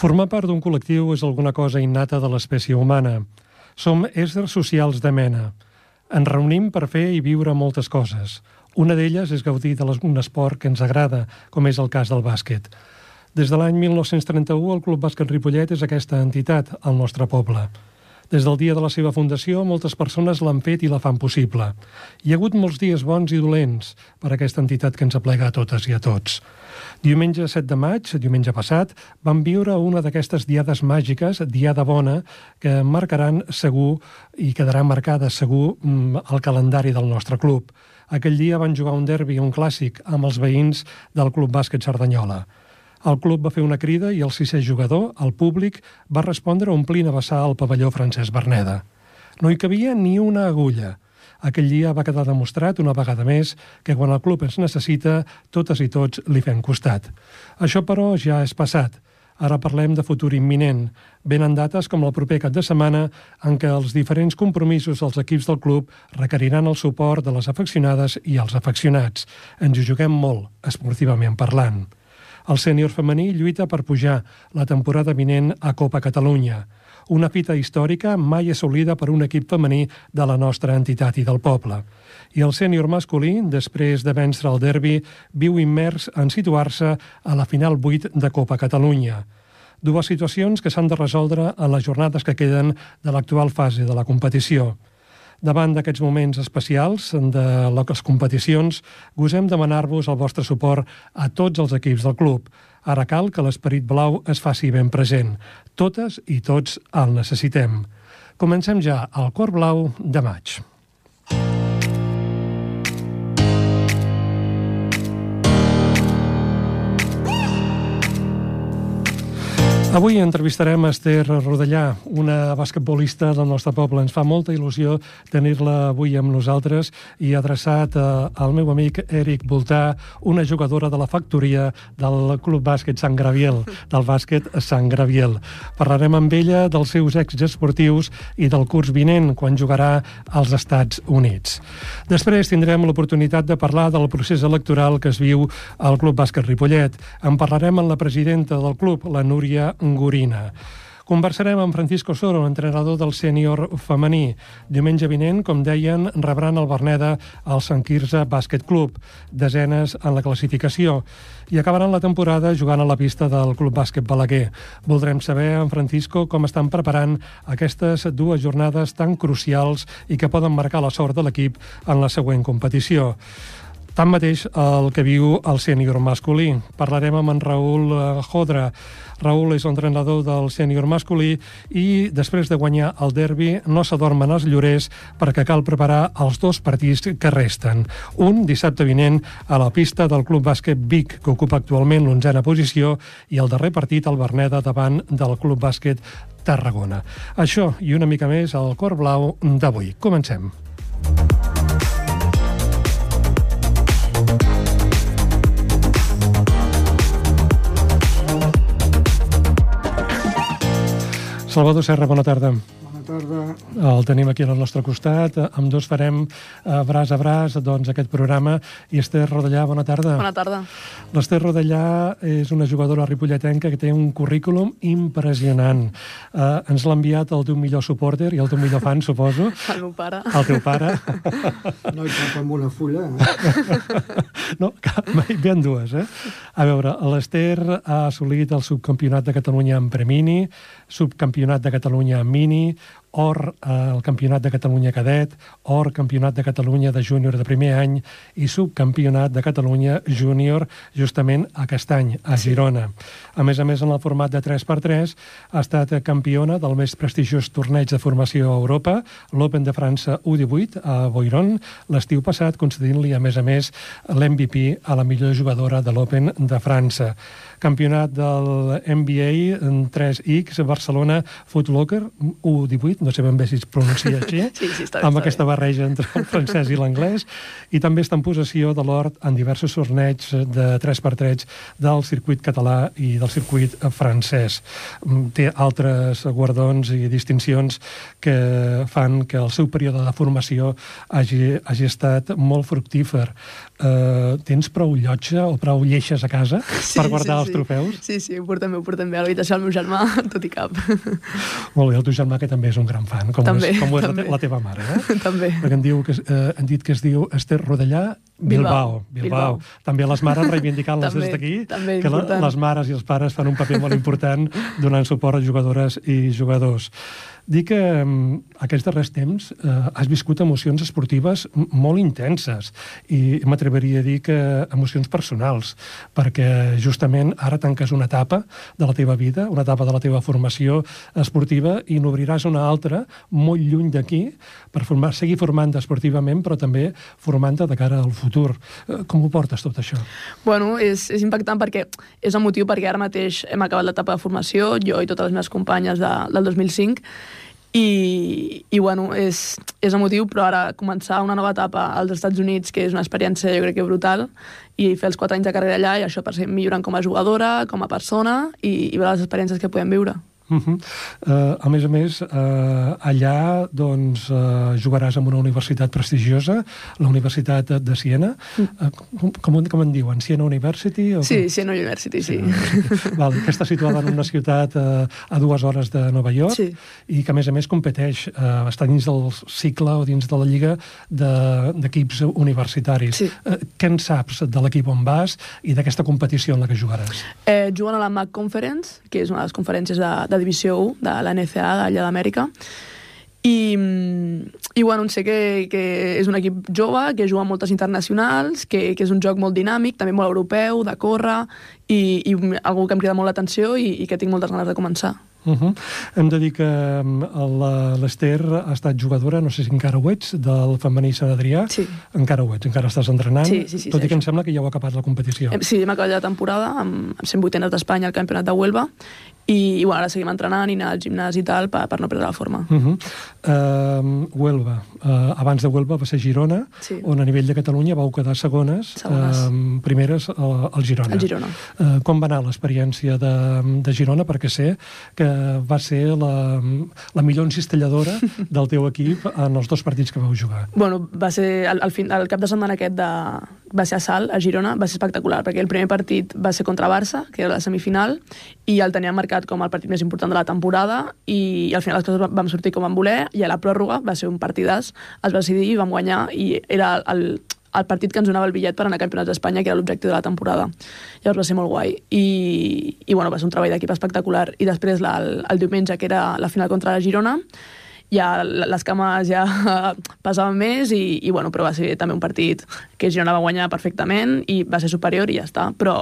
Formar part d'un col·lectiu és alguna cosa innata de l'espècie humana. Som éssers socials de mena. Ens reunim per fer i viure moltes coses. Una d'elles és gaudir d'un esport que ens agrada, com és el cas del bàsquet. Des de l'any 1931, el Club Bàsquet Ripollet és aquesta entitat al nostre poble. Des del dia de la seva fundació, moltes persones l'han fet i la fan possible. Hi ha hagut molts dies bons i dolents per a aquesta entitat que ens aplega a totes i a tots. Diumenge 7 de maig, diumenge passat, vam viure una d'aquestes diades màgiques, diada bona, que marcaran segur i quedarà marcada segur mm, el calendari del nostre club. Aquell dia van jugar un derbi, un clàssic, amb els veïns del Club Bàsquet Cerdanyola. El club va fer una crida i el sisè jugador, el públic, va respondre omplint a vessar el pavelló Francesc Berneda. No hi cabia ni una agulla. Aquell dia va quedar demostrat una vegada més que quan el club ens necessita, totes i tots li fem costat. Això, però, ja és passat. Ara parlem de futur imminent. Venen dates com el proper cap de setmana en què els diferents compromisos dels equips del club requeriran el suport de les afeccionades i els afeccionats. Ens hi juguem molt, esportivament parlant. El sènior femení lluita per pujar la temporada vinent a Copa Catalunya, una fita històrica mai assolida per un equip femení de la nostra entitat i del poble. I el sènior masculí, després de vèncer el derbi, viu immers en situar-se a la final 8 de Copa Catalunya. Dues situacions que s'han de resoldre en les jornades que queden de l'actual fase de la competició. Davant d'aquests moments especials de les competicions, gosem demanar-vos el vostre suport a tots els equips del club. Ara cal que l'esperit blau es faci ben present. Totes i tots el necessitem. Comencem ja al Cor Blau de maig. Avui entrevistarem Esther Rodellà, una basquetbolista del nostre poble. Ens fa molta il·lusió tenir-la avui amb nosaltres i adreçat eh, al meu amic Eric Voltà, una jugadora de la factoria del Club Bàsquet Sant Graviel, del bàsquet Sant Graviel. Parlarem amb ella dels seus èxits esportius i del curs vinent, quan jugarà als Estats Units. Després tindrem l'oportunitat de parlar del procés electoral que es viu al Club Bàsquet Ripollet. En parlarem amb la presidenta del club, la Núria Gorina. Conversarem amb Francisco Soro, entrenador del sènior femení. Diumenge vinent, com deien, rebran el Berneda al Sant Quirze Bàsquet Club, desenes en la classificació, i acabaran la temporada jugant a la pista del Club Bàsquet Balaguer. Voldrem saber, en Francisco, com estan preparant aquestes dues jornades tan crucials i que poden marcar la sort de l'equip en la següent competició. Tanmateix, el que viu el sènior masculí. Parlarem amb en Raül Jodra, Raül és l'entrenador del sènior masculí i després de guanyar el derbi no s'adormen els llorers perquè cal preparar els dos partits que resten. Un dissabte vinent a la pista del Club Bàsquet Vic, que ocupa actualment l'onzena posició, i el darrer partit al Berneda davant del Club Bàsquet Tarragona. Això i una mica més al Cor Blau d'avui. Comencem. Salvador Serra, bona tarda. El tenim aquí al nostre costat. Amb dos farem eh, braç a braç doncs, aquest programa. I Esther Rodellà, bona tarda. Bona tarda. L'Esther Rodellà és una jugadora ripolletenca que té un currículum impressionant. Eh, ens l'ha enviat el teu millor supporter i el teu millor fan, suposo. El meu pare. El teu pare. No hi cap amb una fulla. Eh? no, cap, ben dues, eh? A veure, l'Esther ha assolit el subcampionat de Catalunya en Premini, subcampionat de Catalunya en Mini, or al eh, Campionat de Catalunya Cadet, or Campionat de Catalunya de Júnior de primer any i subcampionat de Catalunya Júnior justament aquest any, a Girona. A més a més, en el format de 3x3 ha estat campiona del més prestigiós torneig de formació a Europa, l'Open de França U18 a Boiron, l'estiu passat, concedint-li, a més a més, l'MVP a la millor jugadora de l'Open de França campionat del NBA en 3X, Barcelona Footlocker, U18, no sé ben bé si es pronuncia així, sí, sí, està bé, amb està aquesta bé. barreja entre el francès i l'anglès, i també està en possessió de l'or en diversos torneigs de 3x3 del circuit català i del circuit francès. Mm, Té altres guardons i distincions que fan que el seu període de formació hagi, hagi estat molt fructífer. Uh, tens prou llotja o prou lleixes a casa sí, per guardar sí, els sí. trofeus? Sí, sí, ho portem bé, ho portem bé. A l'habitació del meu germà, tot i cap. Molt bé, el teu germà, que també és un gran fan, com També, és, com és la, també. la teva mare, eh? també. Perquè em diu que, eh, han dit que es diu Esther Rodellà Bilbao. Bilbao. Bilbao. També les mares reivindicant-les També, des d'aquí, que la, les mares i els pares fan un paper molt important donant suport a jugadores i jugadors. Dic que mm, aquests darrers temps eh, has viscut emocions esportives molt intenses i m'atreveria a dir que emocions personals, perquè justament ara tanques una etapa de la teva vida, una etapa de la teva formació esportiva i n'obriràs una altra molt lluny d'aquí per formar, seguir formant-te esportivament però també formant-te de cara al futur. Eh, Com ho portes tot això? Bueno, és, és impactant perquè és emotiu perquè ara mateix hem acabat l'etapa de formació, jo i totes les meves companyes de, del 2005, i, i bueno, és, és emotiu, però ara començar una nova etapa als Estats Units, que és una experiència jo crec que brutal, i fer els quatre anys de carrera allà, i això per ser millorant com a jugadora, com a persona, i, i veure les experiències que podem viure. Uh -huh. uh, a més a més, uh, allà doncs, uh, jugaràs en una universitat prestigiosa, la Universitat de, de Siena. Uh, com, com, com en diuen? Siena University? O Sí, com? Siena University, sí. Val, que està situada en una ciutat uh, a dues hores de Nova York Sí. i que, a més a més, competeix, uh, està dins del cicle o dins de la lliga de- d'equips universitaris. Sí. Uh, què en saps de l'equip on vas i d'aquesta competició en la que jugaràs? Eh, juguen a la MAC Conference, que és una de les conferències de, de Divisió 1 de la NCA d'allà d'Amèrica. I, i bueno, sé que, que és un equip jove, que juga a moltes internacionals, que, que és un joc molt dinàmic, també molt europeu, de córrer, i, i algú que em crida molt l'atenció i, i que tinc moltes ganes de començar. Uh -huh. Hem de dir que um, la- l'Ester ha estat jugadora, no sé si encara ho ets, del femení Sant Adrià. Sí. Encara ho ets, encara estàs entrenant. Sí, sí, sí, tot i que segueixo. em sembla que ja heu acabat la competició. Sí, hem acabat la temporada amb, amb 108 d'Espanya al Campionat de Huelva i, i bueno, ara seguim entrenant i anar al gimnàs i tal per, per no perdre la forma. Uh -huh. uh, Huelva. Uh, abans de Huelva va ser Girona, Sí. on a nivell de Catalunya vau quedar segones, Segones. Uh, primeres al Girona. Al Girona. Uh, com va anar l'experiència de, de Girona? Perquè sé que va ser la, la millor encistelladora del teu equip en els dos partits que vau jugar. Bueno, va ser el, el, fin, el cap de setmana aquest de, va ser a Salt, a Girona, va ser espectacular, perquè el primer partit va ser contra Barça, que era la semifinal, i el teníem marcat com el partit més important de la temporada, i, i al final les coses va- vam sortir com vam voler, i a la pròrroga va ser un partidàs, es va decidir vam guanyar, i era el, el partit que ens donava el bitllet per anar a campionats d'Espanya, que era l'objectiu de la temporada. Llavors va ser molt guai. I, i bueno, va ser un treball d'equip espectacular. I després la, el, el diumenge, que era la final contra la Girona, ja les cames ja pesaven més i, i bueno, però va ser també un partit que Girona va guanyar perfectament i va ser superior i ja està, però,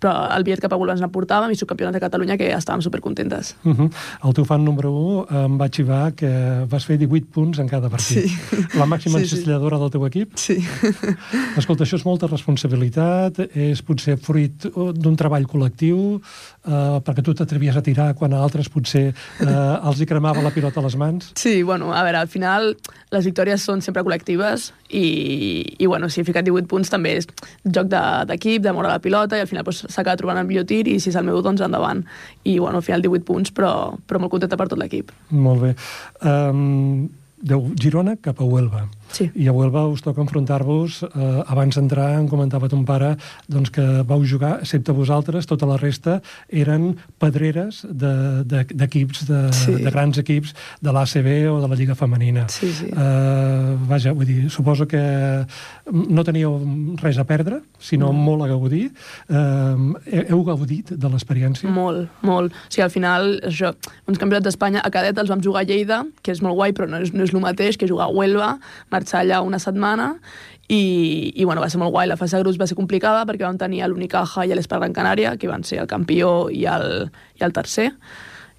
però el bitllet cap a ens portàvem i subcampionat de Catalunya que estàvem supercontentes. Uh -huh. El teu fan número 1 em va xivar que vas fer 18 punts en cada partit. Sí. La màxima Sí, sí. encistelladora del teu equip? Sí. Escolta, això és molta responsabilitat, és potser fruit d'un treball col·lectiu, eh, perquè tu t'atrevies a tirar quan a altres potser eh, els hi cremava la pilota a les mans. Sí, bueno, a veure, al final les victòries són sempre col·lectives i, i bueno, si he ficat 18 punts també és joc de- d'equip, de, de moure la pilota i al final doncs, s'acaba trobant el millor tir i si és el meu, doncs endavant. I bueno, al final 18 punts, però, però molt contenta per tot l'equip. Molt bé. Um, de Girona cap a Huelva. Sí. I a Huelva us toca enfrontar-vos, eh, abans d'entrar em comentava ton pare doncs que vau jugar, excepte vosaltres, tota la resta eren pedreres de- de- d'equips, de, de, Sí. de grans equips de l'ACB o de la Lliga Femenina. Sí, sí. Eh, vaja, vull dir, suposo que no teníeu res a perdre, sinó Mm. molt a gaudir. Eh, heu gaudit de l'experiència? Molt, molt. O sigui, al final, això, uns campionats d'Espanya a cadet els vam jugar a Lleida, que és molt guai, però no és, no és el mateix que jugar a Huelva, marxar allà una setmana, i, i bueno, va ser molt guai. La fase de grups va ser complicada perquè vam tenir l'Unicaja i l'Espar Gran Canària, que van ser el campió i el, i el tercer,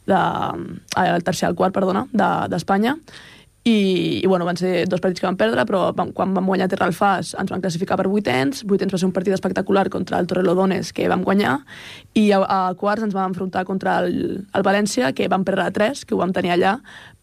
de, ah, el tercer el quart, perdona, de- d'Espanya, i, i bueno, van ser dos partits que vam perdre, però vam, quan vam guanyar Terra Alfàs ens van classificar per vuitens, vuitens va ser un partit espectacular contra el Torrelodones, que vam guanyar, i a, a quarts ens vam enfrontar contra el, el València, que vam perdre a tres, que ho vam tenir allà,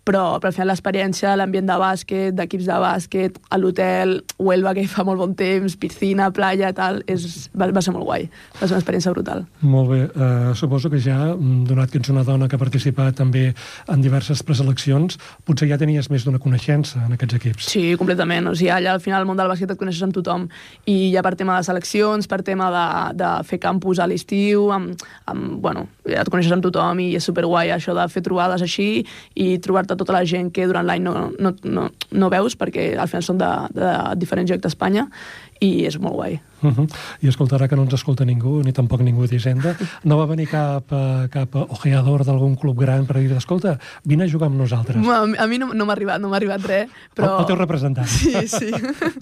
però, però al final l'experiència, l'ambient de bàsquet, d'equips de bàsquet, a l'hotel, Huelva, que fa molt bon temps, piscina, playa, tal, és, va, va ser molt guai. Va ser una experiència brutal. Molt bé. Uh, suposo que ja, mm, donat que ets una dona que ha participat també en diverses preseleccions, potser ja tenies més una coneixença en aquests equips. Sí, completament. O sigui, allà al final el món del bàsquet et coneixes amb tothom. I ja per tema de seleccions, per tema de, de fer campus a l'estiu, amb, amb, bueno, et coneixes amb tothom i és superguai això de fer trobades així i trobar-te tota la gent que durant l'any no, no, no, no veus perquè al final són de, de diferents llocs d'Espanya i és molt guai. Uh -huh. I escolta, ara que no ens escolta ningú, ni tampoc ningú d'Hisenda, no va venir cap, uh, cap ojeador d'algun club gran per dir, escolta, vine a jugar amb nosaltres. A, a mi no, no m'ha arribat, no m'ha arribat res, però... El, el teu representant. Sí, sí.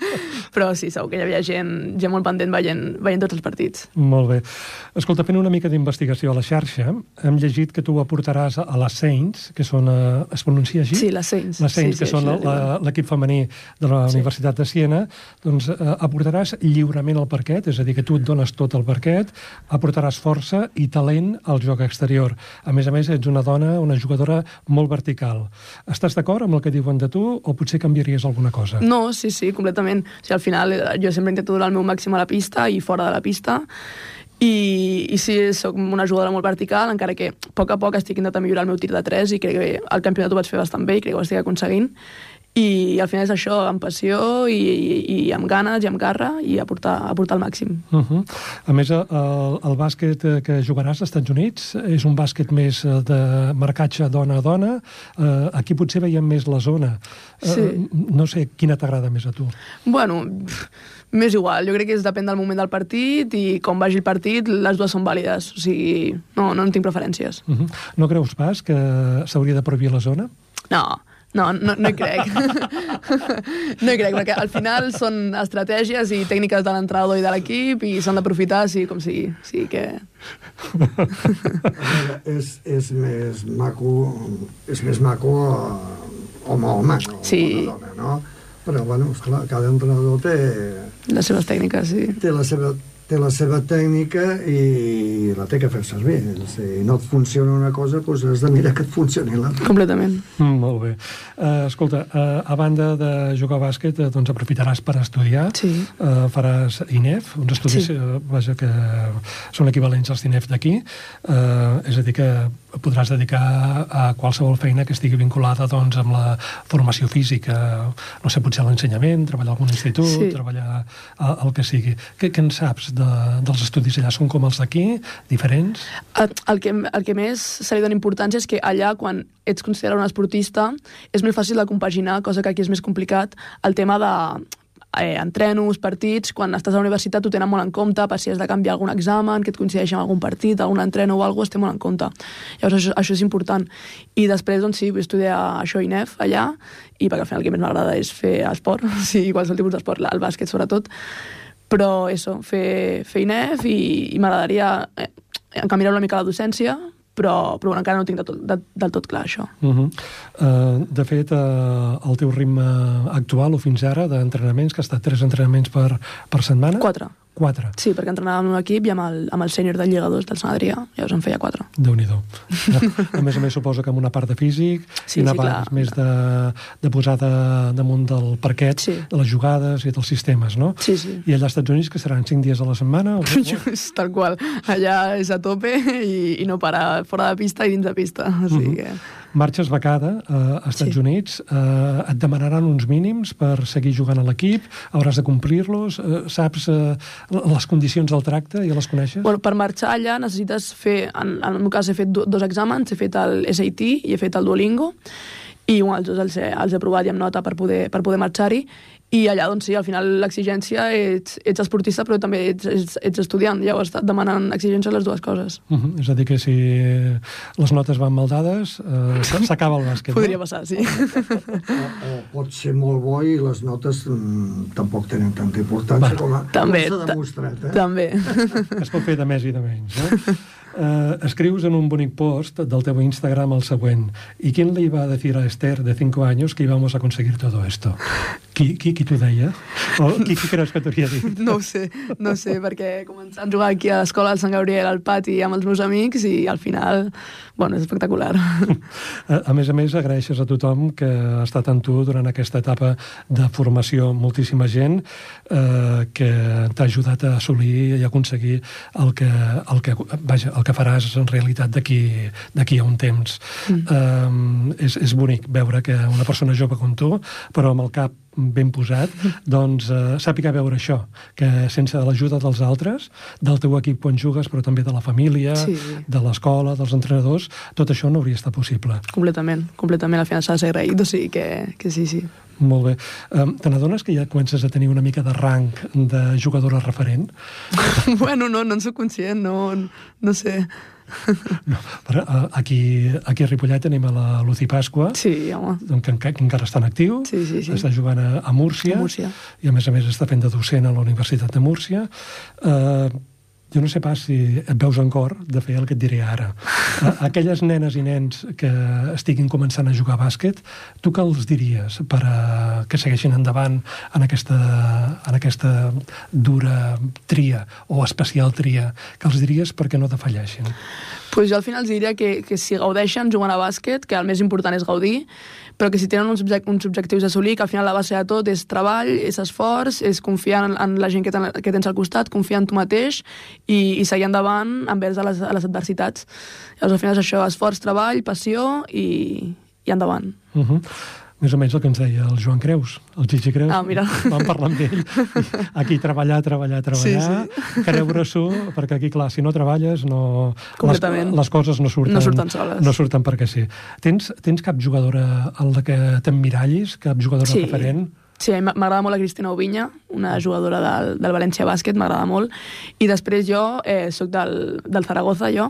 però sí, segur que hi havia gent, gent molt pendent veient, veient tots els partits. Molt bé. Escolta, fent una mica d'investigació a la xarxa, hem llegit que tu aportaràs a les Saints, que són... Uh, es pronuncia així? Sí, les Saints. Les Saints, sí, que sí, són l'equip femení de la sí. Universitat de Siena, doncs uh, aportaràs lliurement el parquet, és a dir, que tu et dones tot el parquet, aportaràs força i talent al joc exterior. A més a més, ets una dona, una jugadora molt vertical. Estàs d'acord amb el que diuen de tu o potser canviaries alguna cosa? No, sí, sí, completament. O sigui, al final eh, jo sempre intento donar el meu màxim a la pista i fora de la pista i, i sí, sóc una jugadora molt vertical, encara que a poc a poc estic intentant millorar el meu tir de 3 i crec que el campionat ho vaig fer bastant bé i crec que ho estic aconseguint i al final és això, amb passió i, i, i amb ganes i amb garra i aportar, aportar el màxim. Uh -huh. A més, el, el bàsquet que jugaràs als Estats Units és un bàsquet més eh, de marcatge dona a dona. Uh, aquí potser veiem més la zona. Uh, sí. No sé, quina t'agrada més a tu? Bueno, m'és igual. Jo crec que és depèn del moment del partit i com vagi el partit, les dues són vàlides. O sigui, no, no en tinc preferències. Uh -huh. No creus pas que s'hauria de prohibir la zona? No, no, no, no hi crec. no hi crec, perquè al final són estratègies i tècniques de l'entrenador i de l'equip i s'han d'aprofitar, sí, com sigui. Sí que... és, és més maco, és més maco home-home, no? Sí. Dona, no? Però, bueno, esclar, cada entrenador té... Les seves tècniques, sí. Té la seva té la seva tècnica i la té que fer servir. Si no et funciona una cosa, doncs has de mirar que et funcioni l'altra. Completament. Mm, molt bé. Uh, escolta, uh, a banda de jugar a bàsquet, uh, doncs aprofitaràs per estudiar. Sí. Uh, faràs INEF, uns estudis Sí. uh, vaja, que són equivalents als d'INEF d'aquí. Uh, és a dir, que podràs dedicar a qualsevol feina que estigui vinculada doncs, amb la formació física, no sé, potser l'ensenyament, treballar a algun institut, Sí. treballar a, el que sigui. Què, què en saps de, dels estudis allà? Són com els d'aquí? Diferents? El, el, que, el que més se li dona importància és que allà, quan ets considerat un esportista, és més fàcil de compaginar, cosa que aquí és més complicat, el tema de eh, entrenos, partits, quan estàs a la universitat t'ho tenen molt en compte per si has de canviar algun examen, que et coincideixi amb algun partit, algun entreno o alguna cosa, molt en compte. Llavors això, això és important. I després, doncs sí, vull estudiar això a INEF allà, i perquè al final el que més m'agrada és fer esport, sigui, qualsevol tipus d'esport, el bàsquet sobretot, però això, fer, fer INEF i, i m'agradaria eh, encaminar una mica la docència, però, però bueno, encara no ho tinc de tot, de, del tot clar, això. Uh -huh. uh, de fet, uh, el teu ritme actual o fins ara d'entrenaments, que ha estat tres entrenaments per, per setmana? Quatre. Quatre. Sí, perquè entrenàvem en un equip i amb el, amb el sènior del Lligadors del Sant Adrià, llavors en feia quatre. déu nhi A més a més, suposo que amb una part de físic Sí, i una sí, part clar. més de, de posar de, damunt del parquet, Sí. de les jugades i dels sistemes, no? Sí, sí. I allà als Estats Units, que seran cinc dies a la setmana? O... Tal qual. Allà és a tope i, i no para fora de pista i dins de pista. O sigui que... Marxes becada eh, als Estats Sí. Units, eh, et demanaran uns mínims per seguir jugant a l'equip, hauràs de complir-los, eh, saps eh, les condicions del tracte, ja les coneixes? Bueno, per marxar allà necessites fer, en, en el meu cas he fet do, dos exàmens, he fet el SAT i he fet el Duolingo, i bueno, els dos els he, els he provat i amb nota per poder, per poder marxar-hi, i allà, doncs sí, al final l'exigència ets, ets esportista però també ets, ets, ets estudiant, llavors et demanen exigència les dues coses. Uh -huh. És a dir, que si les notes van mal dades, eh, s'acaba el bàsquet. Podria no? passar, sí. O, o pot ser molt bo i les notes mm, tampoc tenen tanta importància com, a, També, com s'ha demostrat. Eh? També. Es pot fer de més i de menys, no? Eh, escrius en un bonic post del teu Instagram el següent. ¿Y quién le iba a decir a Esther de 5 años que íbamos a conseguir todo esto? Qui, qui, qui t'ho deia? O qui, qui creus que t'hauria dit? No ho sé, no ho sé, perquè començant a jugar aquí a l'escola del Sant Gabriel al pati amb els meus amics i al final, bueno, és espectacular. A, a més a més, agraeixes a tothom que ha estat amb tu durant aquesta etapa de formació, moltíssima gent eh, que t'ha ajudat a assolir i aconseguir el que, el que, vaja, el que faràs en realitat d'aquí a un temps. Mm. Eh, és, és bonic veure que una persona jove com tu, però amb el cap ben posat, doncs eh, sàpiga veure això, que sense l'ajuda dels altres, del teu equip quan jugues, però també de la família, Sí. de l'escola, dels entrenadors, tot això no hauria estat possible. completament, completament. Al final s'ha de ser agraït, o sigui que, que sí, sí. Molt bé. Um, Te n'adones que ja comences a tenir una mica de rang de jugadora referent? bueno, no, no en soc conscient, no, no sé. No, però, uh, aquí, aquí a Ripollet tenim a la Lucy Pasqua, Sí, home. doncs, que, que encara està en actiu, Sí, sí, sí. està jugant a, a Múrcia, A Múrcia. i a més a més està fent de docent a la Universitat de Múrcia. Uh, jo no sé pas si et veus en cor de fer el que et diré ara. A, aquelles nenes i nens que estiguin començant a jugar a bàsquet, tu què els diries per a, que segueixin endavant en aquesta, en aquesta dura tria o especial tria? Que els diries perquè no defalleixin? pues jo al final els diria que, que si gaudeixen jugant a bàsquet, que el més important és gaudir, però que si tenen uns, object uns objectius a assolir, que al final la base de tot és treball, és esforç, és confiar en, en la gent que, ten, que tens al costat, confiar en tu mateix i, i seguir endavant envers a les, a les adversitats. Llavors al final és això, esforç, treball, passió i, i endavant. Uh -huh. Més o menys el que ens deia el Joan Creus, el Gigi Creus. Ah, mira. Vam parlar amb ell. Aquí treballar, treballar, treballar, sí, sí. creure-s'ho, perquè aquí, clar, si no treballes, no... Les, les coses no surten, No surten soles. No surten perquè sí. Tens, tens cap jugadora en la que t'emmirallis, cap jugadora Sí. referent? Sí, m'agrada molt la Cristina Ovinya, una jugadora del, del València Bàsquet, m'agrada molt. I després jo eh, sóc del, del Zaragoza, jo,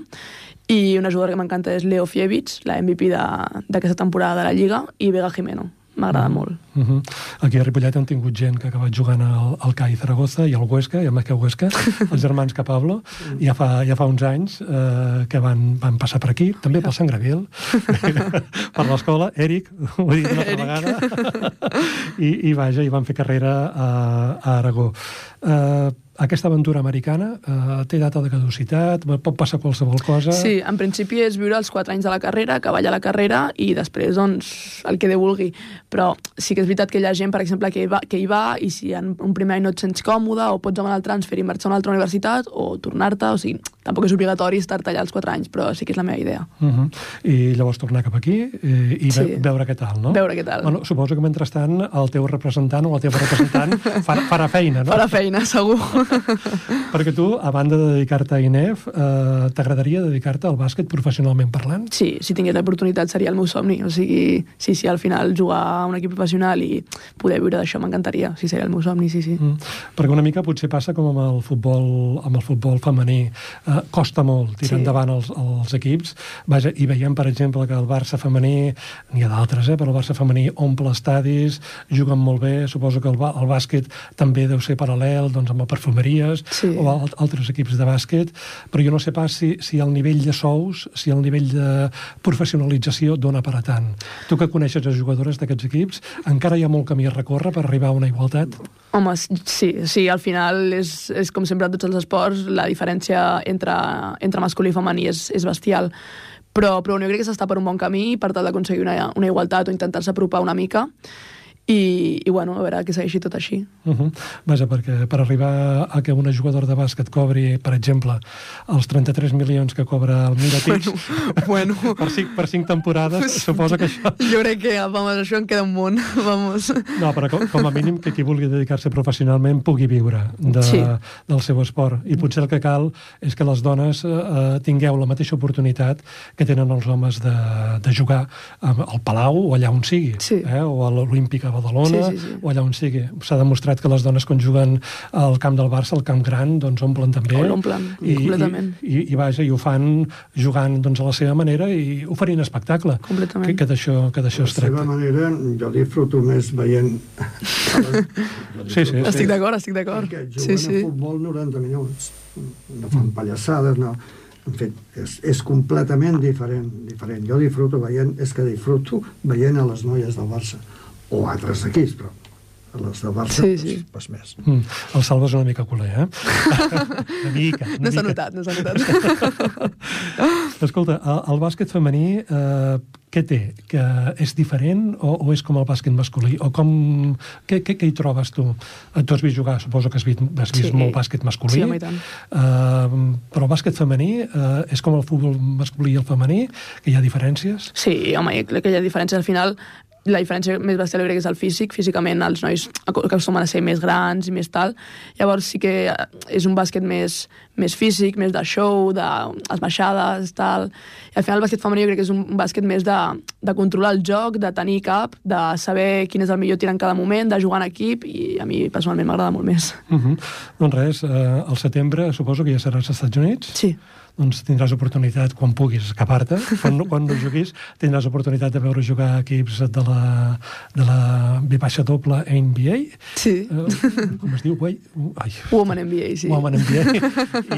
i una jugadora que m'encanta és Leo Fievich, la MVP d'aquesta temporada de la Lliga, i Vega Jimeno. M'agrada Mm. molt. Uh -huh. Aquí a Ripollet hem tingut gent que ha acabat jugant al, al CAI Zaragoza i al Huesca, i al Meca Huesca, els germans Capablo, ja fa, ja fa uns anys eh, que van, van passar per aquí, també pel Sant Gravil, per l'escola, Eric, ho he dit una altra vegada, i, i vaja, i van fer carrera a, a Aragó. Eh, aquesta aventura americana eh, té data de caducitat, pot passar qualsevol cosa... Sí, en principi és viure els 4 anys de la carrera, acabar la carrera i després, doncs, el que Déu vulgui. Però sí que és veritat que hi ha gent, per exemple, que hi va, que hi va i si en un primer any no et sents còmode o pots demanar el transfer i marxar a una altra universitat o tornar-te, o sigui, tampoc és obligatori estar-te allà els 4 anys, però sí que és la meva idea. Uh -huh. I llavors tornar cap aquí eh, i Sí. ve veure què tal, no? Veure què tal. Bueno, suposo que mentrestant el teu representant o la teva representant farà, farà feina, no? Farà feina, segur. Perquè tu, a banda de dedicar-te a INEF, eh, t'agradaria dedicar-te al bàsquet professionalment parlant? Sí, si tingués l'oportunitat seria el meu somni. O sigui, sí, sí, al final jugar a un equip professional i poder viure d'això m'encantaria. Sí, seria el meu somni, sí, sí. Mm. Perquè una mica potser passa com amb el futbol, amb el futbol femení. Eh, costa molt tirar Sí. endavant els, els equips. Vaja, I veiem, per exemple, que el Barça femení, n'hi ha d'altres, eh, però el Barça femení omple estadis, juguen molt bé, suposo que el, el bàsquet també deu ser paral·lel doncs, amb el perfumeries Sí. o al, altres equips de bàsquet, però jo no sé pas si, si el nivell de sous, si el nivell de professionalització dona per a tant. Tu que coneixes les jugadores d'aquests equips, encara hi ha molt camí a recórrer per arribar a una igualtat? Home, sí, sí, al final és, és com sempre en tots els esports, la diferència entre, entre masculí i femení és, és bestial. Però, però jo crec que s'està per un bon camí per tal d'aconseguir una, una igualtat o intentar-se apropar una mica i, i bueno, a veure que segueixi tot així. Uh -huh. Vaja, perquè per arribar a que una jugadora de bàsquet cobri, per exemple, els 33 milions que cobra el Mirotic bueno, per, cinc, per cinc temporades, suposa que això... jo crec que vamos, això en queda un món. Vamos. No, però com, com a mínim que qui vulgui dedicar-se professionalment pugui viure de, Sí. del seu esport. I potser el que cal és que les dones eh, tingueu la mateixa oportunitat que tenen els homes de, de jugar al Palau o allà on sigui, Sí. eh, o a l'Olímpic a Badalona, Sí, sí, sí. o allà on sigui. S'ha demostrat que les dones quan juguen al camp del Barça, al camp gran, doncs omplen també. Oh, l'omplen, I, completament. I, i, I vaja, i ho fan jugant doncs, a la seva manera i oferint espectacle. Completament. Que, que d'això que d'això De es la seva tracta. manera, jo disfruto més veient... Sí, sí, Estic d'acord, estic d'acord. Perquè juguen Sí, sí. a futbol 90 minuts. No fan pallassades, no... En fet, és, és completament diferent, diferent. Jo disfruto veient, és que disfruto veient a les noies del Barça, o altres equips, però les de Barça, Sí, sí. Pues, pues més. Mm, el Salva és una mica culer, eh? una mica, una No s'ha notat, no s'ha notat. Escolta, el, el bàsquet femení, eh, què té? Que és diferent o, o és com el bàsquet masculí? O com... Què, què, què hi trobes tu? Eh, Tu has vist jugar, suposo que has vist, has vist Sí. molt bàsquet masculí. Sí, home, i tant. Eh, però el bàsquet femení eh, és com el futbol masculí i el femení, que hi ha diferències? Sí, home, jo crec que hi ha diferències. Al final, la diferència més bestial que és el físic. Físicament els nois aco- acostumen a ser més grans i més tal. Llavors sí que eh, és un bàsquet més, més físic, més de show, de esmaixades, tal. I al final el bàsquet femení jo crec que és un bàsquet més de, de controlar el joc, de tenir cap, de saber quin és el millor tir en cada moment, de jugar en equip, i a mi personalment m'agrada molt més. Uh -huh. Doncs res, eh, al setembre suposo que ja seràs als Estats Units. Sí, doncs tindràs oportunitat, quan puguis escapar-te, quan, no- quan no juguis, tindràs oportunitat de veure jugar equips de la, de la B baixa doble NBA, sí. eh, com es diu? Uai, u- ai, Woman NBA, sí. Women NBA,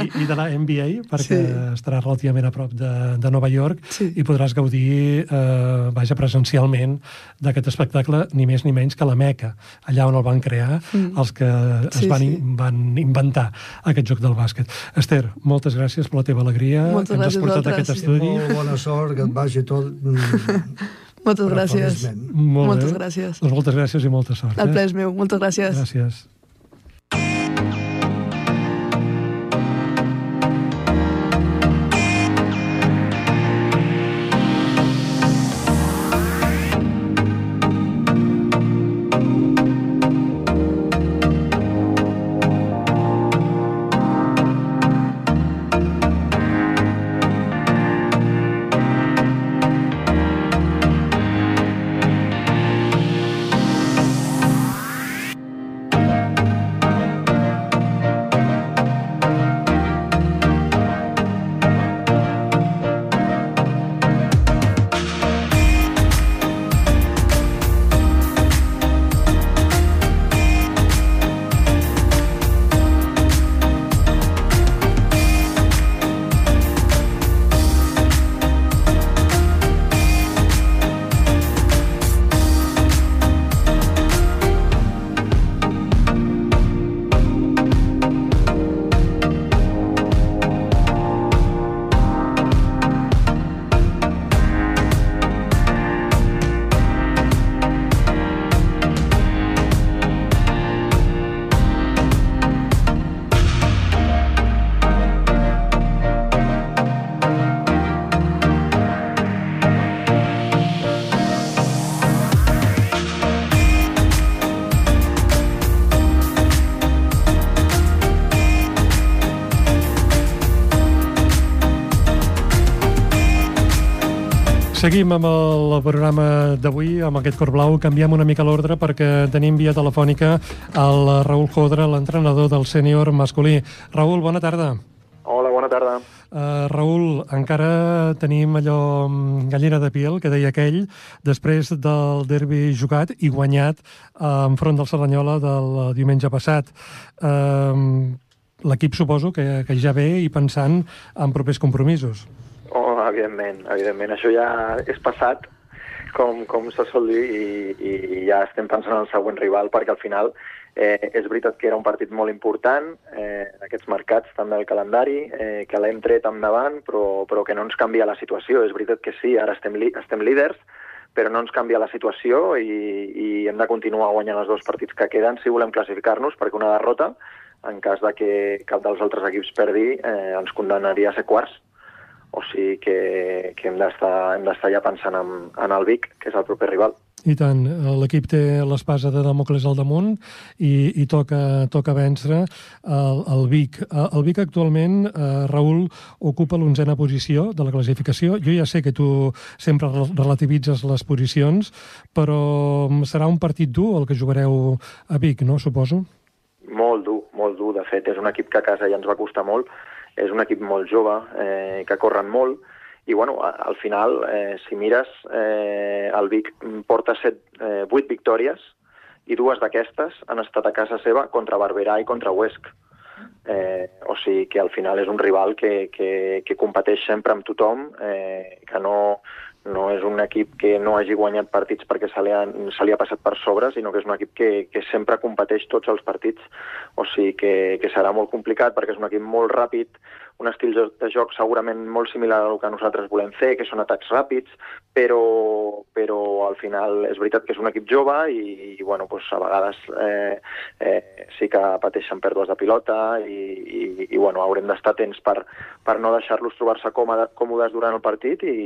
i, i de la NBA, perquè Sí. estarà relativament a prop de, de Nova York Sí. i podràs gaudir, eh, vaja, presencialment d'aquest espectacle, ni més ni menys que la Meca, allà on el van crear Mm. els que es Sí, van, sí. van inventar aquest joc del bàsquet. Esther, moltes gràcies per la teva alegria, Moltes que ens has portat a aquest estudi. Molt bona sort, que et vagi tot... mm, Moltes gràcies. Molt Moltes bé. gràcies. Doncs moltes gràcies i molta sort. El eh? ple és meu. Moltes gràcies. Gràcies. Seguim amb el programa d'avui, amb aquest cor blau. Canviem una mica l'ordre perquè tenim via telefònica el Raül Jodra, l'entrenador del sènior masculí. Raül, bona tarda. Hola, bona tarda. Uh, Raül, encara tenim allò mm, gallina de piel, que deia aquell, després del derbi jugat i guanyat uh, enfront del Serranyola del diumenge passat. Uh, L'equip suposo que, que ja ve i pensant en propers compromisos. Oh, evidentment, evidentment. Això ja és passat, com, com se sol dir, i, i ja estem pensant en el següent rival, perquè al final eh, és veritat que era un partit molt important, eh, aquests mercats també el calendari, eh, que l'hem tret endavant, però, però que no ens canvia la situació. És veritat que sí, ara estem, li, estem líders, però no ens canvia la situació i, i hem de continuar guanyant els dos partits que queden si volem classificar-nos, perquè una derrota, en cas de que cap dels altres equips perdi, eh, ens condemnaria a ser quarts. O sigui que, que hem d'estar ja pensant en, en el Vic, que és el proper rival. I tant, l'equip té l'espasa de Damocles al damunt i, i toca, toca vèncer el, el Vic. El Vic actualment, eh, Raül, ocupa l'onzena posició de la classificació. Jo ja sé que tu sempre rel- relativitzes les posicions, però serà un partit dur el que jugareu a Vic, no? Suposo. Molt dur, molt dur. De fet, és un equip que a casa ja ens va costar molt. És un equip molt jove, eh, que corren molt, i bueno, al final, eh, si mires, eh, el Vic porta set, eh, vuit victòries i dues d'aquestes han estat a casa seva contra Barberà i contra Huesc. Eh, o sigui que al final és un rival que, que, que competeix sempre amb tothom, eh, que no, no és un equip que no hagi guanyat partits perquè se li ha, se li ha passat per sobre, sinó que és un equip que, que sempre competeix tots els partits, o sigui que, que serà molt complicat perquè és un equip molt ràpid, un estil de joc segurament molt similar al que nosaltres volem fer, que són atacs ràpids, però, però al final és veritat que és un equip jove i, i bueno, doncs a vegades eh, eh, sí que pateixen pèrdues de pilota i, i, i bueno, haurem d'estar atents per, per no deixar-los trobar-se còmodes durant el partit i,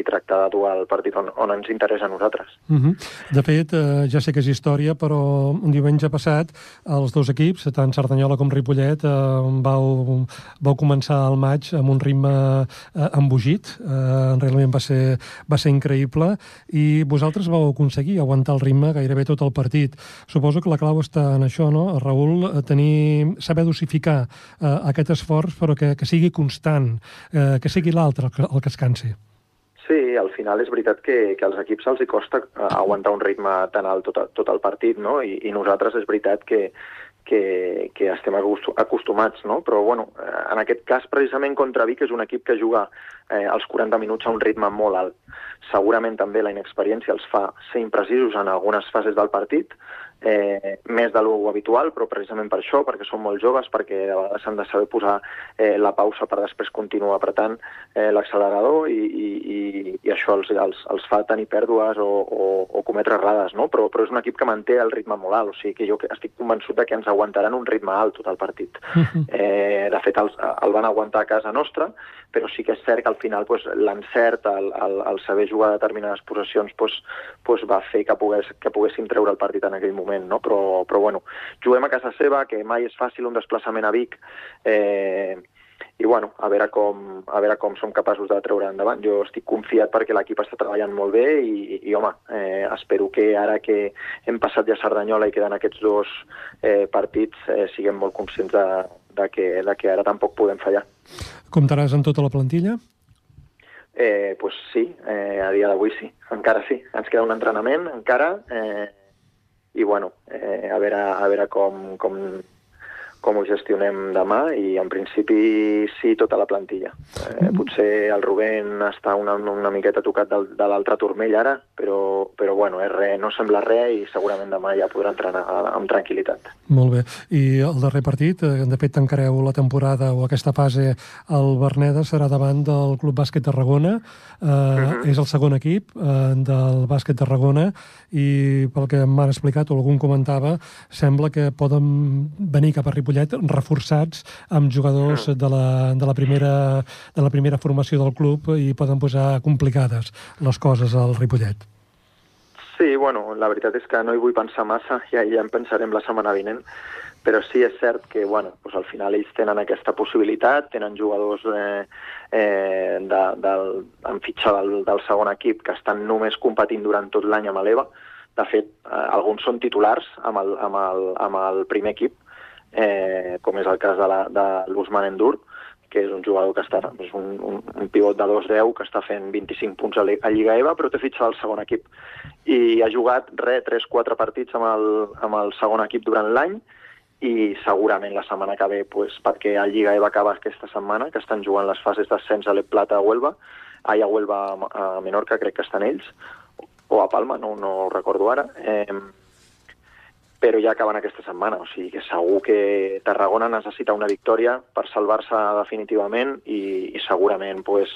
i tractar de dur el partit on, on ens interessa a nosaltres. Uh mhm. -huh. De fet, eh, ja sé que és història, però un diumenge passat els dos equips, tant Cerdanyola com Ripollet, eh, vau, vau començar al maig amb un ritme eh, embogit, eh, realment va ser, va ser increïble, i vosaltres vau aconseguir aguantar el ritme gairebé tot el partit. Suposo que la clau està en això, no, Raül? Tenir, saber dosificar eh, aquest esforç, però que, que sigui constant, eh, que sigui l'altre el, el que es cansi. Sí, al final és veritat que, que als equips els hi costa eh, aguantar un ritme tan alt tot, tot el partit, no? I, i nosaltres és veritat que, que, que estem acostumats, no? Però, bueno, eh, en aquest cas, precisament contra Vic és un equip que juga eh, els 40 minuts a un ritme molt alt. Segurament també la inexperiència els fa ser imprecisos en algunes fases del partit, eh, més de lo habitual, però precisament per això, perquè són molt joves, perquè a vegades s'han de saber posar eh, la pausa per després continuar apretant eh, l'accelerador i, i, i, i això els, els, els fa tenir pèrdues o, o, o cometre errades, no? Però, però és un equip que manté el ritme molt alt, o sigui que jo estic convençut de que ens aguantaran un ritme alt tot el partit. Eh, de fet, els, el van aguantar a casa nostra, però sí que és cert que al final pues, l'encert, el, el, el saber jugar determinades possessions pues, pues va fer que, pogués, que poguéssim treure el partit en aquell moment, no? però, però bueno, juguem a casa seva, que mai és fàcil un desplaçament a Vic, eh, i bueno, a veure, com, a veure com som capaços de treure endavant. Jo estic confiat perquè l'equip està treballant molt bé i, i home, eh, espero que ara que hem passat ja Cerdanyola i queden aquests dos eh, partits eh, siguem molt conscients de, de, que, de que ara tampoc podem fallar. Comptaràs amb tota la plantilla? Eh, pues sí, eh, a dia d'avui sí, encara sí. Ens queda un entrenament encara eh, i bueno, eh, a veure, a veure com, com, com ho gestionem demà i en principi sí tota la plantilla. Eh, potser el Rubén està una, una miqueta tocat del, de l'altre turmell ara, però, però bueno, és re, no sembla res i segurament demà ja podrà entrenar amb tranquil·litat. Molt bé. I el darrer partit, eh, de fet tancareu la temporada o aquesta fase al Berneda serà davant del Club Bàsquet Tarragona. Eh, uh mhm. -huh. És el segon equip eh, del Bàsquet Tarragona i pel que m'han explicat o algun comentava, sembla que poden venir cap a Ripollet Ripollet reforçats amb jugadors mm. de la, de, la primera, de la primera formació del club i poden posar complicades les coses al Ripollet. Sí, bueno, la veritat és que no hi vull pensar massa, ja, ja en pensarem la setmana vinent, però sí és cert que bueno, doncs al final ells tenen aquesta possibilitat, tenen jugadors eh, eh, de, del, en fitxa del, del segon equip que estan només competint durant tot l'any amb l'EVA. De fet, eh, alguns són titulars amb el, amb el, amb el primer equip, eh, com és el cas de, la, de l'Usman Endur, que és un jugador que està, és un, un, un pivot de 2-10 que està fent 25 punts a, a Lliga EVA, però té fitxa del segon equip. I ha jugat re, 3-4 partits amb el, amb el segon equip durant l'any i segurament la setmana que ve, pues, perquè el Lliga EVA acaba aquesta setmana, que estan jugant les fases d'ascens a l'Eplata a Huelva, ai, a Huelva a Menorca, crec que estan ells, o a Palma, no, no recordo ara, eh, però ja acaben aquesta setmana, o sigui que segur que Tarragona necessita una victòria per salvar-se definitivament i, i segurament pues,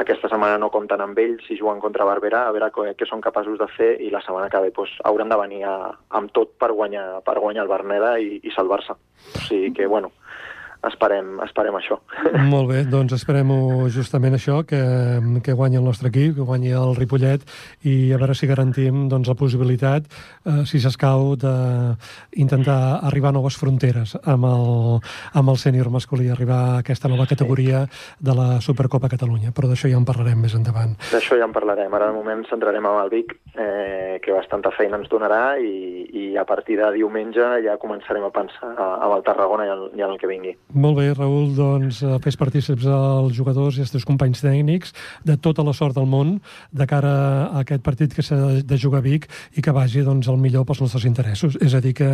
aquesta setmana no compten amb ells i juguen contra Barberà, a veure què, què són capaços de fer i la setmana que ve pues, hauran de venir a, amb tot per guanyar, per guanyar el Berneda i, i salvar-se. O sigui que, bueno, esperem, esperem això. Molt bé, doncs esperem justament això, que, que guanyi el nostre equip, que guanyi el Ripollet i a veure si garantim doncs, la possibilitat, eh, si s'escau, d'intentar arribar a noves fronteres amb el, amb el sènior masculí, arribar a aquesta nova categoria de la Supercopa Catalunya, però d'això ja en parlarem més endavant. D'això ja en parlarem. Ara, de moment, centrarem amb el Vic, eh, que bastanta feina ens donarà i, i a partir de diumenge ja començarem a pensar amb el Tarragona i en, i en el que vingui. Molt bé, Raül, doncs eh, fes partícips als jugadors i als teus companys tècnics de tota la sort del món de cara a aquest partit que s'ha de jugar a Vic i que vagi doncs, el millor pels nostres interessos. És a dir, que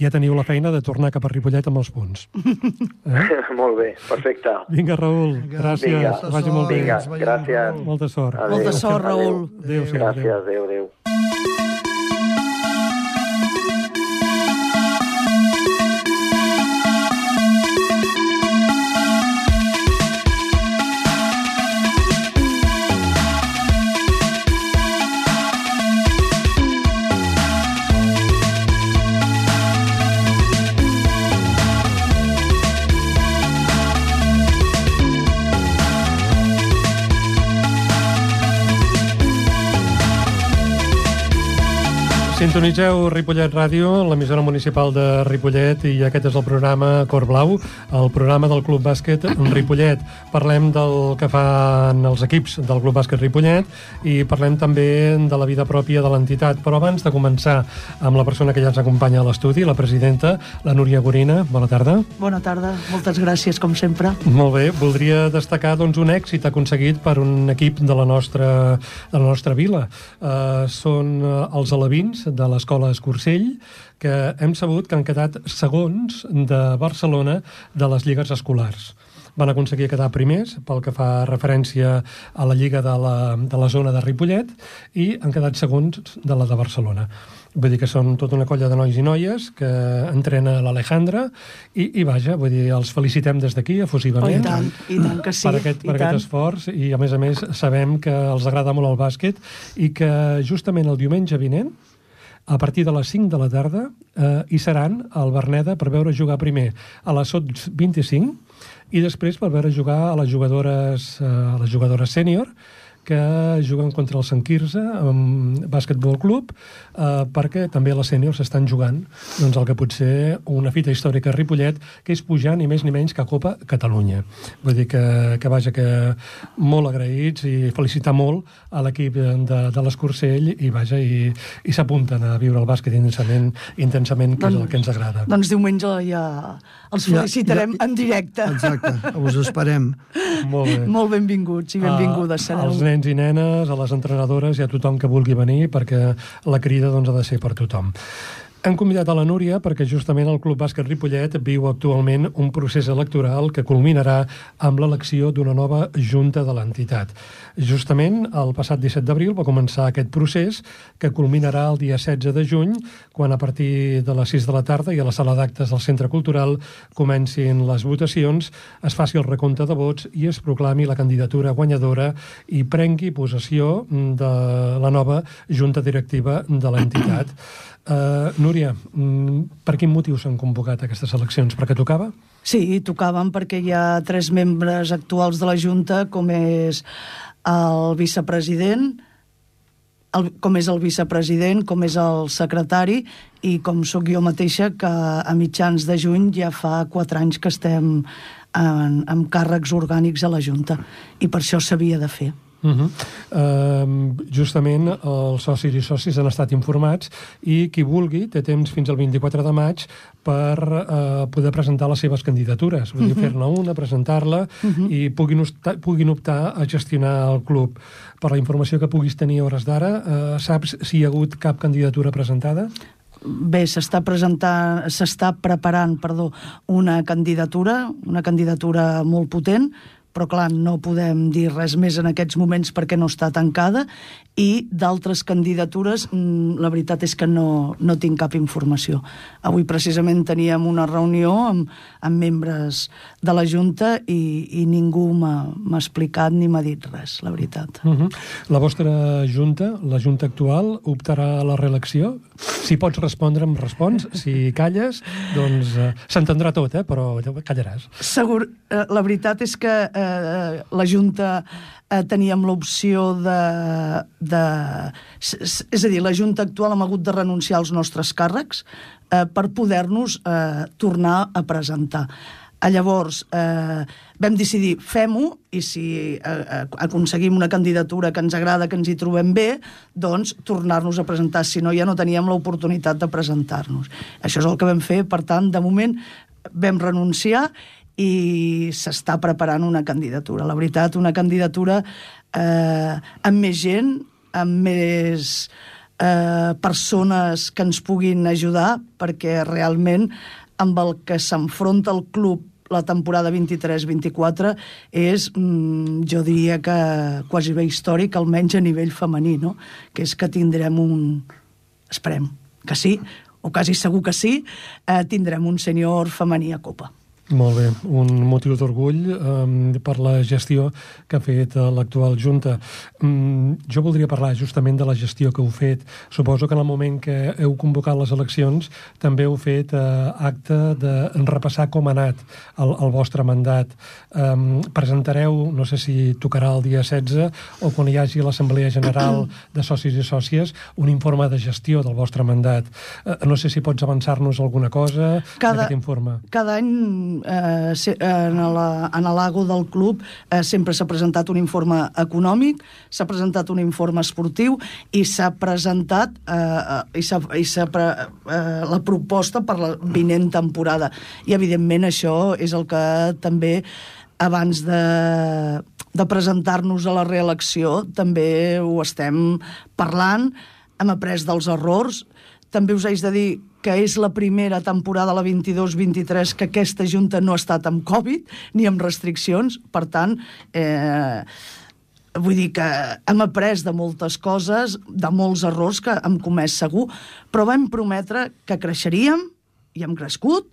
ja teniu la feina de tornar cap a Ripollet amb els punts. Eh? molt bé, perfecte. Vinga, Raül, gràcies. Vinga. Vagi molt bé. Vinga, gràcies. Molta sort. Adéu. Molta sort, Raül. Adéu, adéu. Gràcies, adéu, adéu. Sintonitzeu Ripollet Ràdio, l'emissora municipal de Ripollet, i aquest és el programa Cor Blau, el programa del Club Bàsquet Ripollet. Parlem del que fan els equips del Club Bàsquet Ripollet i parlem també de la vida pròpia de l'entitat. Però abans de començar amb la persona que ja ens acompanya a l'estudi, la presidenta, la Núria Gorina. Bona tarda. Bona tarda, moltes gràcies, com sempre. Molt bé, voldria destacar doncs, un èxit aconseguit per un equip de la nostra, de la nostra vila. Uh, són uh, els alevins de l'escola Escursell, que hem sabut que han quedat segons de Barcelona de les lligues escolars van aconseguir quedar primers pel que fa referència a la lliga de la, de la zona de Ripollet i han quedat segons de la de Barcelona. Vull dir que són tota una colla de nois i noies que entrena l'Alejandra i, i vaja, vull dir, els felicitem des d'aquí Oh, efusivament. I tant, i tant que sí. per aquest, i per tant. aquest esforç i a més a més sabem que els agrada molt el bàsquet i que justament el diumenge vinent a partir de les 5 de la tarda eh, hi seran al Berneda per veure jugar primer a les SOT 25 i després per veure jugar a les jugadores, eh, a les jugadores sènior que juguen contra el Sant Quirze, amb bàsquetbol club, eh, perquè també les sèniors estan jugant doncs, el que pot ser una fita històrica a Ripollet, que és pujar ni més ni menys que a Copa Catalunya. Vull dir que, que vaja, que molt agraïts i felicitar molt a l'equip de, de l'Escursell i vaja, i, i s'apunten a viure el bàsquet intensament, intensament que és el que ens agrada. Doncs diumenge ja els Ja- felicitarem ja- en directe. Exacte, us esperem. Molt bé. Molt benvinguts i benvingudes a, sereu. als nens i nenes, a les entrenadores i a tothom que vulgui venir, perquè la crida doncs, ha de ser per tothom. Hem convidat a la Núria perquè justament el Club Bàsquet Ripollet viu actualment un procés electoral que culminarà amb l'elecció d'una nova junta de l'entitat. Justament el passat 17 d'abril va començar aquest procés que culminarà el dia 16 de juny quan a partir de les 6 de la tarda i a la sala d'actes del Centre Cultural comencin les votacions, es faci el recompte de vots i es proclami la candidatura guanyadora i prengui possessió de la nova junta directiva de l'entitat. Uh, Núria, mm, per quin motiu s'han convocat aquestes eleccions? Perquè tocava? Sí, tocaven perquè hi ha tres membres actuals de la Junta, com és el vicepresident, el, com és el vicepresident, com és el secretari i com sóc jo mateixa, que a mitjans de juny ja fa quatre anys que estem en, càrrecs orgànics a la Junta i per això s'havia de fer. Uh -huh. uh, justament els socis i socis han estat informats i qui vulgui té temps fins al 24 de maig per uh, poder presentar les seves candidatures. Vull dir, fer-ne una, presentar-la i puguin, optar, puguin optar a gestionar el club. Per la informació que puguis tenir a hores d'ara, uh, saps si hi ha hagut cap candidatura presentada? Bé, s'està presentant, s'està preparant, perdó, una candidatura, una candidatura molt potent, però clar, no podem dir res més en aquests moments perquè no està tancada i d'altres candidatures mm, la veritat és que no, no tinc cap informació. Avui precisament teníem una reunió amb, amb membres de la Junta i, i ningú m'ha explicat ni m'ha dit res, la veritat. Uh -huh. La vostra junta, la junta actual, optarà a la reelecció? Si pots respondre, em respons. Si calles, doncs eh, s'entendrà tot, eh? però callaràs. Segur, eh, la veritat és que eh, la Junta eh, teníem l'opció de, de... És a dir, la Junta actual hem hagut de renunciar als nostres càrrecs eh, per poder-nos eh, tornar a presentar. A llavors, eh, vam decidir, fem-ho, i si eh, eh, aconseguim una candidatura que ens agrada, que ens hi trobem bé, doncs tornar-nos a presentar. Si no, ja no teníem l'oportunitat de presentar-nos. Això és el que vam fer, per tant, de moment vam renunciar i s'està preparant una candidatura. La veritat, una candidatura eh, amb més gent, amb més eh, persones que ens puguin ajudar, perquè realment amb el que s'enfronta el club la temporada 23-24 és, mm, jo diria que quasi bé històric, almenys a nivell femení, no? que és que tindrem un... Esperem que sí, o quasi segur que sí, eh, tindrem un senyor femení a Copa. Molt bé, un motiu d'orgull um, per la gestió que ha fet uh, l'actual Junta. Um, jo voldria parlar justament de la gestió que heu fet. Suposo que en el moment que heu convocat les eleccions també heu fet uh, acte de repassar com ha anat el, el vostre mandat. Um, presentareu, no sé si tocarà el dia 16 o quan hi hagi l'Assemblea General de Socis i Sòcies, un informe de gestió del vostre mandat. Uh, no sé si pots avançar-nos alguna cosa cada, d'aquest informe. Cada any eh, en, la, en l'ago del club eh, sempre s'ha presentat un informe econòmic, s'ha presentat un informe esportiu i s'ha presentat eh, i s'ha pre, eh, la proposta per la vinent temporada. I, evidentment, això és el que també abans de, de presentar-nos a la reelecció també ho estem parlant, hem après dels errors, també us haig de dir que és la primera temporada, la 22-23, que aquesta Junta no ha estat amb Covid ni amb restriccions. Per tant, eh, vull dir que hem après de moltes coses, de molts errors que hem comès segur, però vam prometre que creixeríem, i hem crescut,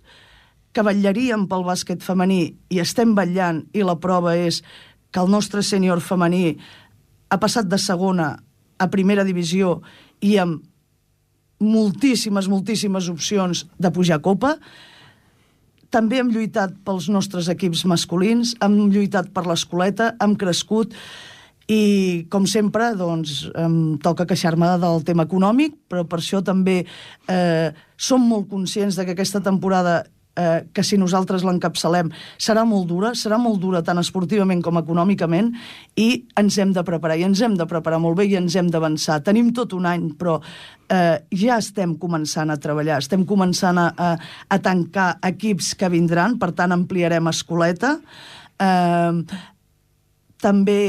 que vetllaríem pel bàsquet femení, i estem vetllant, i la prova és que el nostre sènior femení ha passat de segona a primera divisió i amb moltíssimes, moltíssimes opcions de pujar a Copa. També hem lluitat pels nostres equips masculins, hem lluitat per l'escoleta, hem crescut i, com sempre, doncs, em toca queixar-me del tema econòmic, però per això també eh, som molt conscients de que aquesta temporada eh, que si nosaltres l'encapçalem serà molt dura, serà molt dura tant esportivament com econòmicament i ens hem de preparar, i ens hem de preparar molt bé i ens hem d'avançar. Tenim tot un any, però eh, ja estem començant a treballar, estem començant a, a, a tancar equips que vindran, per tant ampliarem escoleta. Eh, també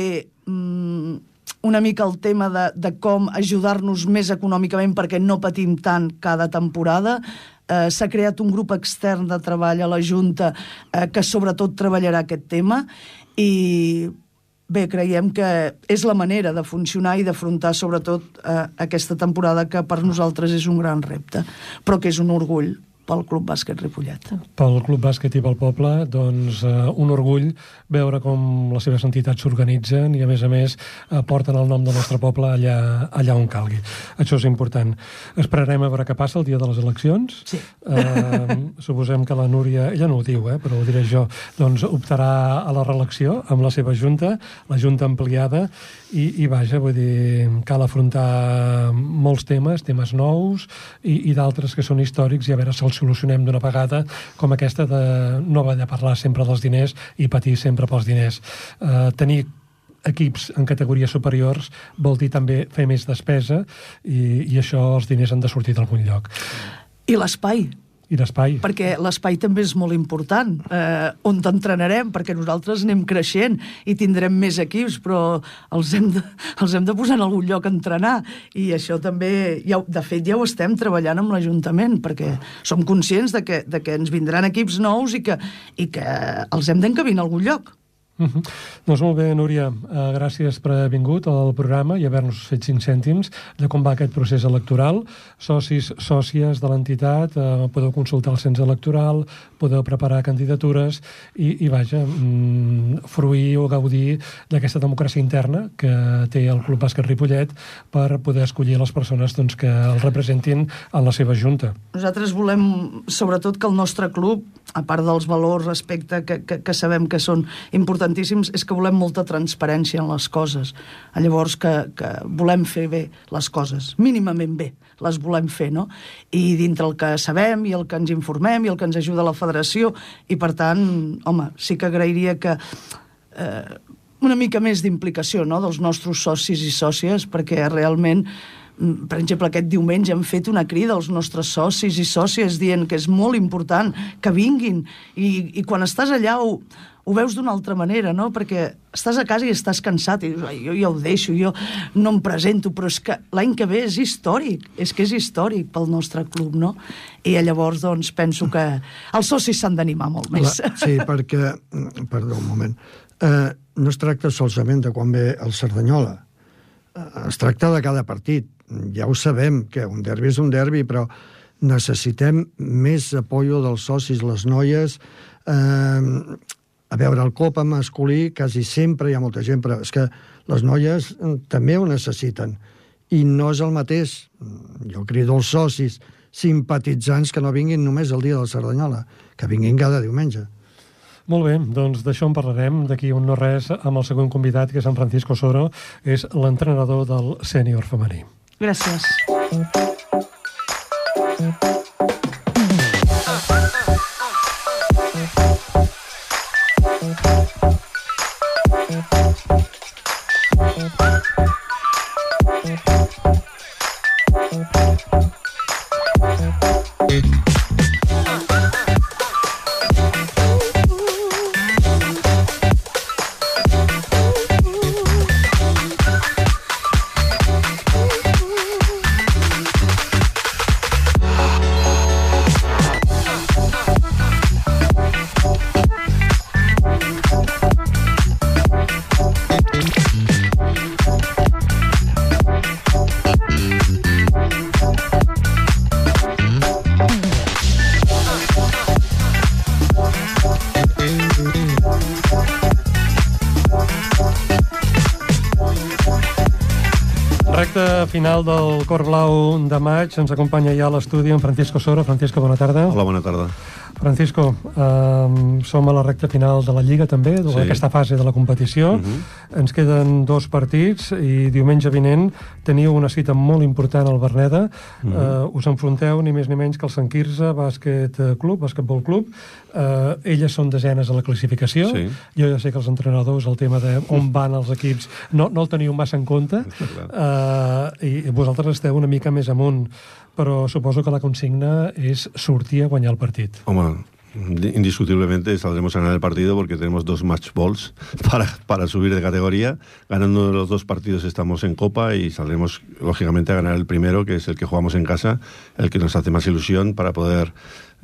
mm, una mica el tema de, de com ajudar-nos més econòmicament perquè no patim tant cada temporada. Eh, S'ha creat un grup extern de treball a la Junta eh, que sobretot treballarà aquest tema i bé, creiem que és la manera de funcionar i d'afrontar sobretot eh, aquesta temporada que per nosaltres és un gran repte, però que és un orgull pel Club Bàsquet Ripollet. Pel Club Bàsquet i pel poble, doncs uh, un orgull veure com les seves entitats s'organitzen i a més a més uh, porten el nom del nostre poble allà, allà on calgui. Això és important. Esperarem a veure què passa el dia de les eleccions. Sí. Uh, suposem que la Núria, ella no ho diu, eh, però ho diré jo, doncs optarà a la reelecció amb la seva junta, la junta ampliada, i, i vaja, vull dir, cal afrontar molts temes, temes nous i, i d'altres que són històrics i a veure si els solucionem d'una vegada, com aquesta de no haver de parlar sempre dels diners i patir sempre pels diners. Uh, tenir equips en categories superiors vol dir també fer més despesa i, i això els diners han de sortir d'algun lloc. I l'espai, i l'espai. Perquè l'espai també és molt important, eh, on t'entrenarem, perquè nosaltres anem creixent i tindrem més equips, però els hem de, els hem de posar en algun lloc a entrenar. I això també, ja, de fet, ja ho estem treballant amb l'Ajuntament, perquè som conscients de que, de que ens vindran equips nous i que, i que els hem d'encabir en algun lloc. Uh -huh. Doncs molt bé, Núria, uh, gràcies per haver vingut al programa i haver-nos fet cinc cèntims de com va aquest procés electoral. Socis, sòcies de l'entitat, uh, podeu consultar el cens electoral, podeu preparar candidatures i, i vaja, mm, fruir o gaudir d'aquesta democràcia interna que té el Club Bàsquet Ripollet per poder escollir les persones doncs, que el representin en la seva junta. Nosaltres volem, sobretot, que el nostre club, a part dels valors respecte que, que, que sabem que són importants, importantíssims és que volem molta transparència en les coses. Llavors que, que volem fer bé les coses, mínimament bé, les volem fer, no? I dintre el que sabem i el que ens informem i el que ens ajuda la federació, i per tant, home, sí que agrairia que eh, una mica més d'implicació no? dels nostres socis i sòcies, perquè realment per exemple, aquest diumenge hem fet una crida als nostres socis i sòcies dient que és molt important que vinguin i, i quan estàs allà ho, ho veus d'una altra manera, no? Perquè estàs a casa i estàs cansat i dius, jo ja ho deixo, jo no em presento, però és que l'any que ve és històric, és que és històric pel nostre club, no? I llavors, doncs, penso que els socis s'han d'animar molt més. La, sí, perquè, mm, perdó, un moment, eh, no es tracta solament de quan ve el Cerdanyola, eh, es tracta de cada partit. Ja ho sabem, que un derbi és un derbi, però necessitem més apoyo dels socis, les noies, eh, a veure, el Copa masculí quasi sempre hi ha molta gent, però és que les noies eh, també ho necessiten. I no és el mateix. Jo crido els socis simpatitzants que no vinguin només el dia de la Cerdanyola, que vinguin cada diumenge. Molt bé, doncs d'això en parlarem d'aquí un no res amb el següent convidat, que és en Francisco Soro, és l'entrenador del sènior femení. Gràcies. Final del Cor Blau de maig. Ens acompanya ja a l'estudi en Francisco Soro. Francisco, bona tarda. Hola, bona tarda. Francisco, um, som a la recta final de la Lliga també, d'aquesta Sí. fase de la competició. Uh -huh. Ens queden dos partits i diumenge vinent teniu una cita molt important al Berneda. Uh -huh. uh, us enfronteu ni més ni menys que el Sant Quirze Bàsquet eh, Club, Bàsquetbol Club. Uh, elles són desenes a la classificació. Sí. Jo ja sé que els entrenadors, el tema de on van els equips, no, no el teniu massa en compte. Uh, I vosaltres esteu una mica més amunt però suposo que la consigna és sortir a guanyar el partit. Hombre, indiscutiblemente saldremos a ganar el partido porque tenemos dos match balls para, para subir de categoría. Ganando los dos partidos estamos en Copa y saldremos, lógicamente, a ganar el primero, que es el que jugamos en casa, el que nos hace más ilusión para poder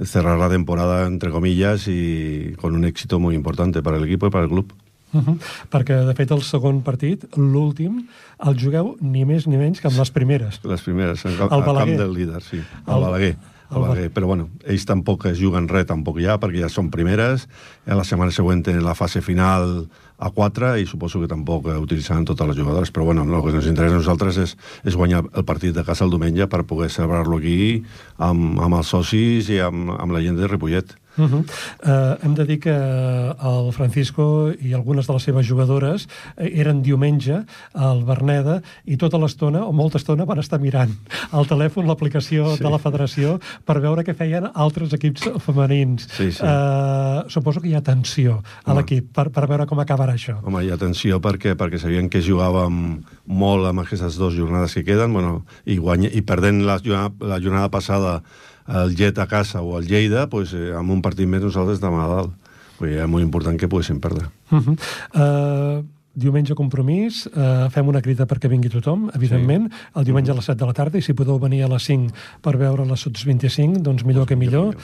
cerrar la temporada, entre comillas, y con un éxito muy importante para el equipo y para el club. Uh -huh. Perquè, de fet, el segon partit, l'últim, el jugueu ni més ni menys que amb les primeres. Les primeres, en, El al camp del líder, sí. El, El- Balaguer. el El Balaguer. Però bueno, ells tampoc es juguen res tampoc ja, perquè ja són primeres. A la setmana següent tenen la fase final a 4 i suposo que tampoc eh, utilitzaran totes les jugadores. Però bueno, el que ens interessa a nosaltres és, és guanyar el partit de casa el diumenge per poder celebrar-lo aquí amb, amb els socis i amb, amb la gent de Ripollet. Uh -huh. uh, hem de dir que el Francisco i algunes de les seves jugadores eh, eren diumenge al Berneda i tota l'estona, o molta estona, van estar mirant al telèfon l'aplicació Sí. de la federació per veure què feien altres equips femenins. Sí, sí. Uh, suposo que hi ha tensió a l'equip per, per veure com acabarà això. Home, i atenció perquè, perquè sabien que jugàvem molt amb aquestes dues jornades que queden, bueno, i, guanya, i perdent la la jornada passada el Jet a casa o el Lleida, pues, eh, amb un partit més nosaltres estem a dalt. Vull dir, és molt important que poguéssim perdre. Uh -huh. uh, diumenge compromís, uh, fem una crida perquè vingui tothom, evidentment, el diumenge a les 7 de la tarda, i si podeu venir a les 5 per veure les Sots 25, doncs millor que millor.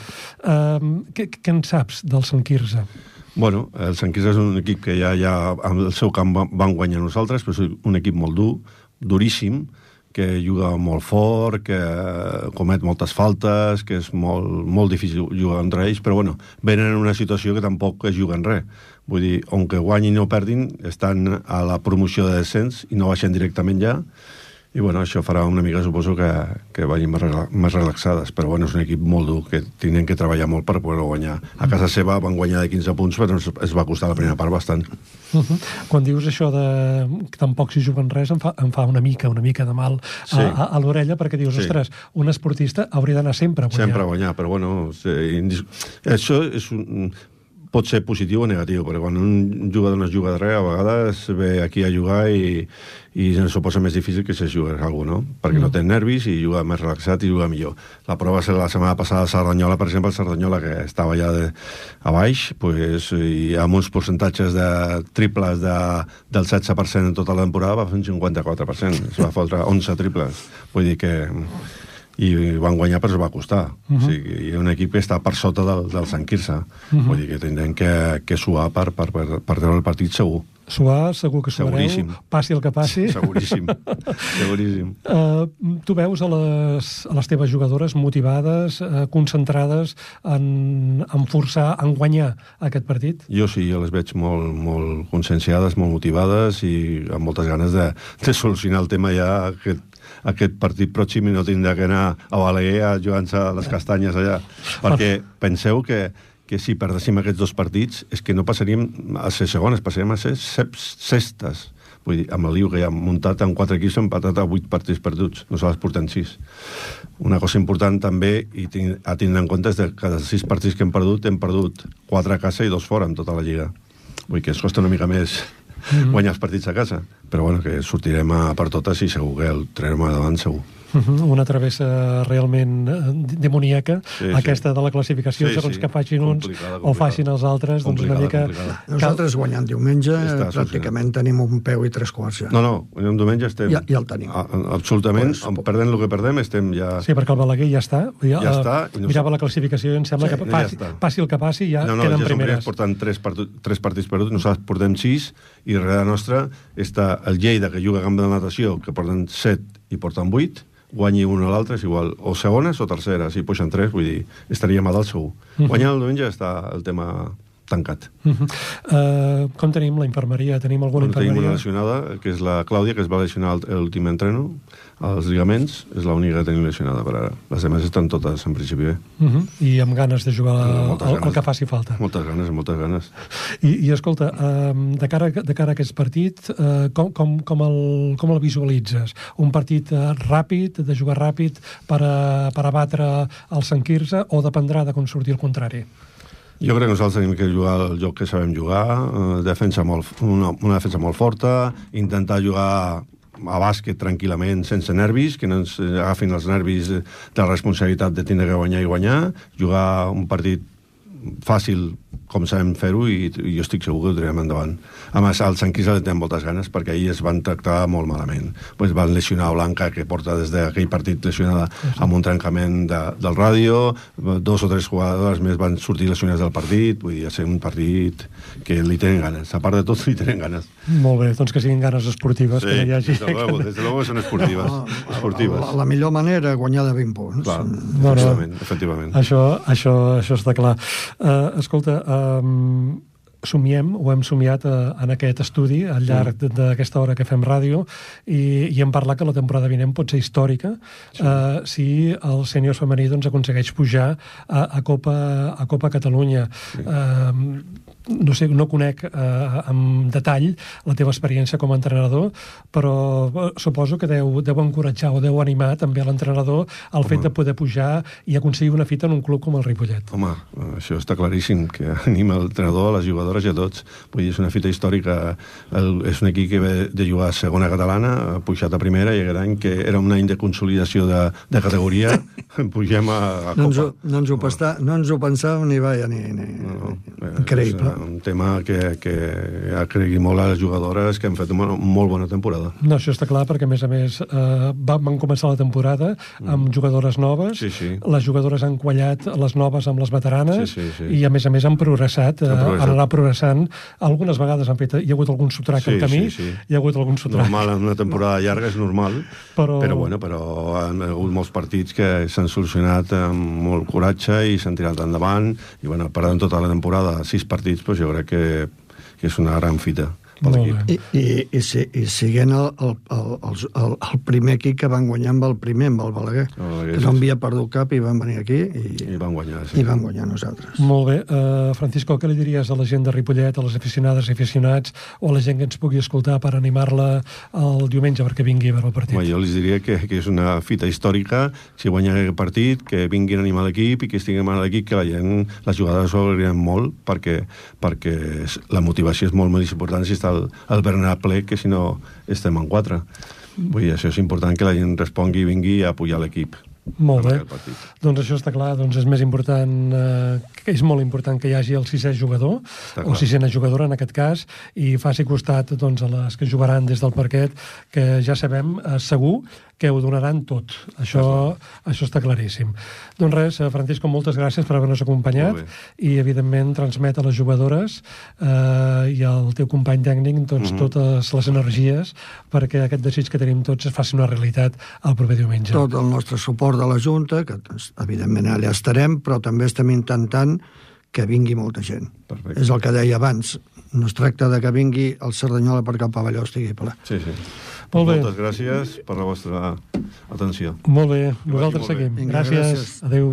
Uh, què, què en saps del Sant Quirze? Bueno, el Sant Quirze és un equip que ja, ja amb el seu camp va- van guanyar nosaltres, però és un equip molt dur, duríssim, que juga molt fort, que comet moltes faltes, que és molt, molt difícil jugar entre ells, però bueno, venen en una situació que tampoc es juguen res. Vull dir, on que guanyin o perdin, estan a la promoció de descens i no baixen directament ja, i bueno, això farà una mica, suposo, que, que vagin més, rela més relaxades. Però bueno, és un equip molt dur, que tenen que treballar molt per poder guanyar. A casa seva van guanyar de 15 punts, però es, es va costar la primera part bastant. Uh -huh. Quan dius això de que tampoc s'hi juguen res, em fa, em fa una mica, una mica de mal a, Sí. a, a l'orella, perquè dius, Sí. ostres, un esportista hauria d'anar sempre a guanyar. Sempre a guanyar, però bueno, sí, indis... això és un... pot ser positiu o negatiu, perquè quan un jugador no es juga res, a vegades ve aquí a jugar i, i ens ho posa més difícil que se jugui algú, no? Perquè mm. no té nervis i juga més relaxat i juga millor. La prova va ser la setmana passada a Cerdanyola, per exemple, el Cerdanyola, que estava ja de, a baix, pues, i amb uns percentatges de triples de, del 16% en tota la temporada va fer un 54%. Es va fotre 11 triples. Vull dir que i van guanyar però es va costar. Uh -huh. o sigui, un equip que està per sota del, del Sant Quirze. Uh -huh. Vull dir que tindrem que, que suar per, per, per, per treure el partit segur. Suar, segur que suareu, Seguríssim. passi el que passi. Seguríssim, seguríssim. Uh, tu veus a les, a les teves jugadores motivades, uh, concentrades en, en forçar, en guanyar aquest partit? Jo sí, jo les veig molt, molt conscienciades, molt motivades i amb moltes ganes de, de solucionar el tema ja aquest, aquest partit pròxim i no tindrà que anar a Balaguer a jugar-se les castanyes allà. Perquè penseu que, que si perdéssim aquests dos partits és que no passaríem a ser segones, passaríem a ser sextes. Vull dir, amb el liu que ja hem muntat en quatre equips hem empatat a vuit partits perduts. Nosaltres portem sis. Una cosa important també, i a tindre en compte, és que cada sis partits que hem perdut, hem perdut quatre a casa i dos fora en tota la lliga. Vull dir que ens costa una mica més guanyar els partits a casa. Però bueno, que sortirem a per totes i segur que el traurem davant, segur. Uh -huh. Una travessa realment eh, demoníaca, sí, aquesta sí. de la classificació, sí, segons sí. que facin uns complicada, complicada. o facin els altres, doncs una mica... Complicada. Nosaltres guanyant diumenge Està pràcticament tenim un peu i tres quarts ja. No, no, un diumenge estem... Ja, ja el tenim. A, absolutament, pues, perdent el que perdem, estem ja... Sí, perquè el Balaguer ja està. Ja, ja està. I no mirava la classificació i em sembla sí, que passi, ja passi el que passi, ja no, no, queden ja primeres. No, portant tres, tres partits perduts, nosaltres portem sis, i darrere nostra està el Lleida, que juga a camp de natació, que porten set i porten vuit, guanyi un o l'altre, és igual, o segones o terceres, si puixen tres, vull dir, estaríem a dalt segur. -huh. Guanyant el diumenge està el tema tancat. Uh -huh. uh, com tenim la infermeria? Tenim alguna bueno, infermeria? Tenim una lesionada, que és la Clàudia, que es va lesionar l'últim entreno, els ligaments, és l'única que tenim lesionada per ara. Les demés estan totes, en principi, bé. Uh -huh. I amb ganes de jugar no, el, el que faci falta. Moltes ganes, moltes ganes. I, i escolta, uh, de, cara, de cara a aquest partit, uh, com, com, com, el, com el visualitzes? Un partit uh, ràpid, de jugar ràpid per, a, per abatre el Sant Quirze, o dependrà de com surti el contrari? Jo crec que nosaltres tenim que jugar el joc que sabem jugar, eh, defensa molt, una, una defensa molt forta, intentar jugar a bàsquet tranquil·lament, sense nervis, que no ens agafin els nervis de la responsabilitat de tindre que guanyar i guanyar, jugar un partit fàcil com sabem fer-ho i, i jo estic segur que ho tirarem endavant. A més, al Sant Quirze tenen moltes ganes perquè ahir es van tractar molt malament. Pues van lesionar Blanca, que porta des d'aquell partit lesionada amb un trencament de, del ràdio, dos o tres jugadores més van sortir lesionats del partit, vull dir, ser un partit que li tenen ganes. A part de tot, li tenen ganes. Molt bé, doncs que siguin ganes esportives. Sí, que hi hagi... des de luego, des de luego són esportives. No, esportives. La, la millor manera, guanyar de 20 punts. Clar, no, no, efectivament, efectivament. Això, això, això està clar. Uh, escolta, um, somiem, o hem somiat uh, en aquest estudi al llarg sí. d'aquesta hora que fem ràdio i, i hem parlat que la temporada vinent pot ser històrica sí. uh, si el sènior femení doncs, aconsegueix pujar a, a, Copa, a Copa Catalunya. Sí. No sé, no conec eh, en detall la teva experiència com a entrenador, però eh, suposo que deu, deu encoratjar o deu animar també a l'entrenador el Home. fet de poder pujar i aconseguir una fita en un club com el Ripollet. Home, això està claríssim, que anima l'entrenador, a les jugadores i a tots. Vull dir, és una fita històrica. El, és un equip que ve de jugar a segona catalana, ha pujat a primera, i aquest any que era un any de consolidació de, de categoria, pugem a, a no Copa. Ens ho, no, ens ho pastà, no ens ho pensàvem ni vaja, ni, ni, no, no, increïble un tema que, que ha cregut molt a les jugadores que han fet una molt bona temporada. No, això està clar, perquè a més a més eh, van començar la temporada amb mm. jugadores noves, sí, sí. les jugadores han quallat les noves amb les veteranes sí, sí, sí. i a més a més han progressat, eh, han, progressat. han anat progressant. Algunes vegades han fet, hi ha hagut algun sotrac sí, al camí, sí, sí. hi ha hagut algun sotrac. Normal, en una temporada llarga és normal, però, però, bueno, però han hagut molts partits que s'han solucionat amb molt coratge i s'han tirat endavant i bueno, perdent tota la temporada sis partits, doncs jo crec que, que és una gran fita per Molt l'equip. bé. I, i, i, si, i siguent el, el, el, el, el, el primer equip que van guanyar amb el primer, amb el Balaguer, El Balaguer, que no havia perdut cap i van venir aquí i, I van guanyar, sí. i van guanyar nosaltres. Molt bé. Uh, Francisco, què li diries a la gent de Ripollet, a les aficionades i aficionats, o a la gent que ens pugui escoltar per animar-la el diumenge perquè vingui a veure el partit? Home, jo els diria que, que és una fita històrica, si guanya aquest partit, que vinguin a animar l'equip i que estiguin a l'equip, que la gent, les jugades s'ho agrairien molt, perquè, perquè la motivació és molt més important si està el, el Bernat ple que si no estem en quatre. Vull dir, això és important que la gent respongui i vingui a apoyar l'equip. Molt bé. Doncs això està clar, doncs és més important, eh, que és molt important que hi hagi el sisè jugador, o sisena jugadora en aquest cas, i faci costat doncs, a les que jugaran des del parquet, que ja sabem eh, segur que ho donaran tot. Això, això està claríssim. Doncs res, eh, Francisco, moltes gràcies per haver-nos acompanyat i, evidentment, transmet a les jugadores eh, i al teu company tècnic doncs, Mhm. totes les energies perquè aquest desig que tenim tots es faci una realitat el proper diumenge. Tot el nostre suport de la Junta, que doncs, evidentment allà estarem, però també estem intentant que vingui molta gent. Perfecte. És el que deia abans. No es tracta de que vingui el Cerdanyola perquè el pavelló estigui ple. Sí, sí. Molt bé. Moltes gràcies per la vostra atenció. Molt bé, nosaltres molt bé. seguim. Vinga, gràcies. gràcies. Adéu.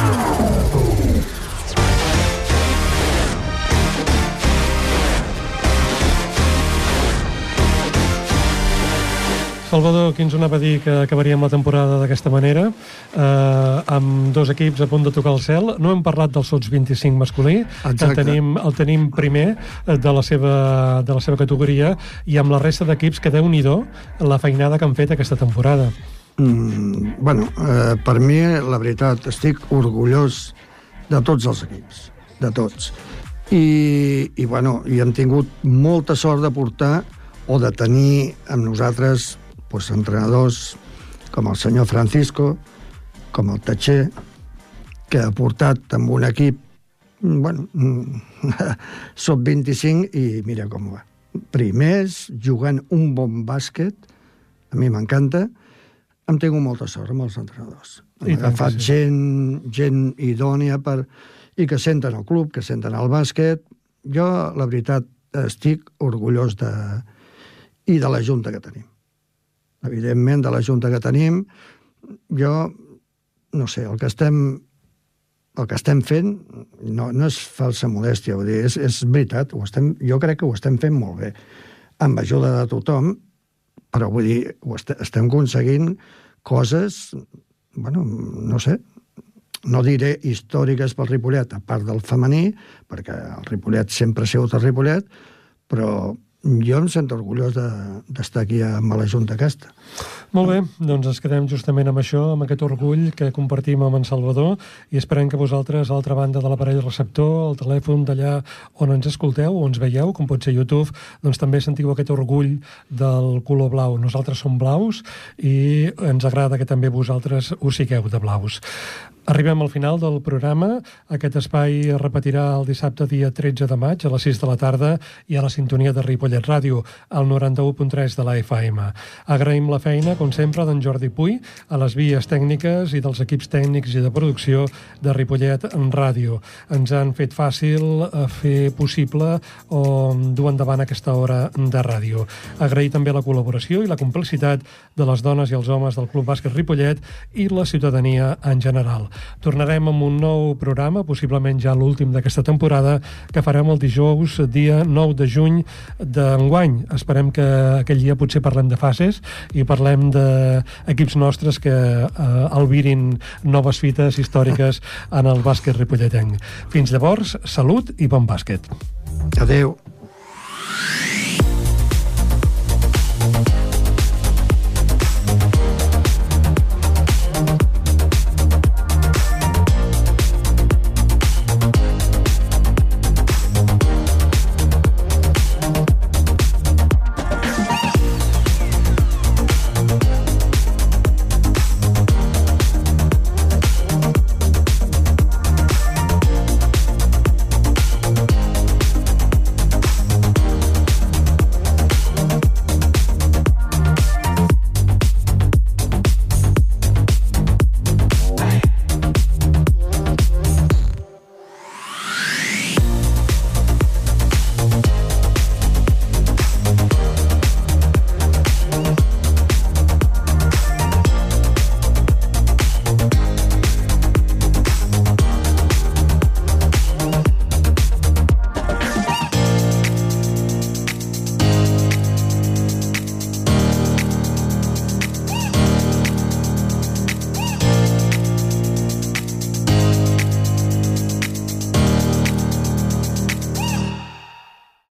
Oh. Salvador, qui ens anava a dir que acabaríem la temporada d'aquesta manera, eh, amb dos equips a punt de tocar el cel. No hem parlat del Sots 25 masculí, que el Exacte. tenim, el tenim primer eh, de la, seva, de la seva categoria, i amb la resta d'equips que déu nhi la feinada que han fet aquesta temporada. Mm, bueno, eh, per mi, la veritat, estic orgullós de tots els equips, de tots. I, i, bueno, i hem tingut molta sort de portar o de tenir amb nosaltres doncs, entrenadors com el senyor Francisco, com el Tatxer, que ha portat amb un equip bueno, sub 25 i mira com va. Primers, jugant un bon bàsquet, a mi m'encanta, hem tingut molta sort amb els entrenadors. I Hem tant agafat sí. gent, gent idònia per, i que senten el club, que senten el bàsquet. Jo, la veritat, estic orgullós de, i de la junta que tenim. Evidentment, de la junta que tenim, jo, no sé, el que estem el que estem fent no, no és falsa modèstia, vull dir, és, és veritat, ho estem, jo crec que ho estem fent molt bé, amb ajuda de tothom, però vull dir, ho est estem aconseguint coses, bueno, no sé, no diré històriques pel Ripollet, a part del femení, perquè el Ripollet sempre ha sigut el Ripollet, però jo em sento orgullós de- d'estar aquí amb la Junta aquesta. Molt bé, doncs ens quedem justament amb això, amb aquest orgull que compartim amb en Salvador i esperem que vosaltres, a l'altra banda de l'aparell receptor, al telèfon d'allà on ens escolteu o ens veieu, com pot ser YouTube, doncs també sentiu aquest orgull del color blau. Nosaltres som blaus i ens agrada que també vosaltres ho sigueu de blaus. Arribem al final del programa. Aquest espai es repetirà el dissabte dia 13 de maig a les 6 de la tarda i a la sintonia de Ripollet Ràdio, al 91.3 de la FM. Agraïm la feina, com sempre, d'en Jordi Puy, a les vies tècniques i dels equips tècnics i de producció de Ripollet en Ràdio. Ens han fet fàcil eh, fer possible o dur endavant aquesta hora de ràdio. Agrair també la col·laboració i la complicitat de les dones i els homes del Club Bàsquet Ripollet i la ciutadania en general. Tornarem amb un nou programa, possiblement ja l'últim d'aquesta temporada, que farem el dijous, dia 9 de juny d'enguany. Esperem que aquell dia potser parlem de fases i parlem d'equips nostres que eh, albirin noves fites històriques en el bàsquet ripolletenc. Fins llavors, salut i bon bàsquet. Adeu.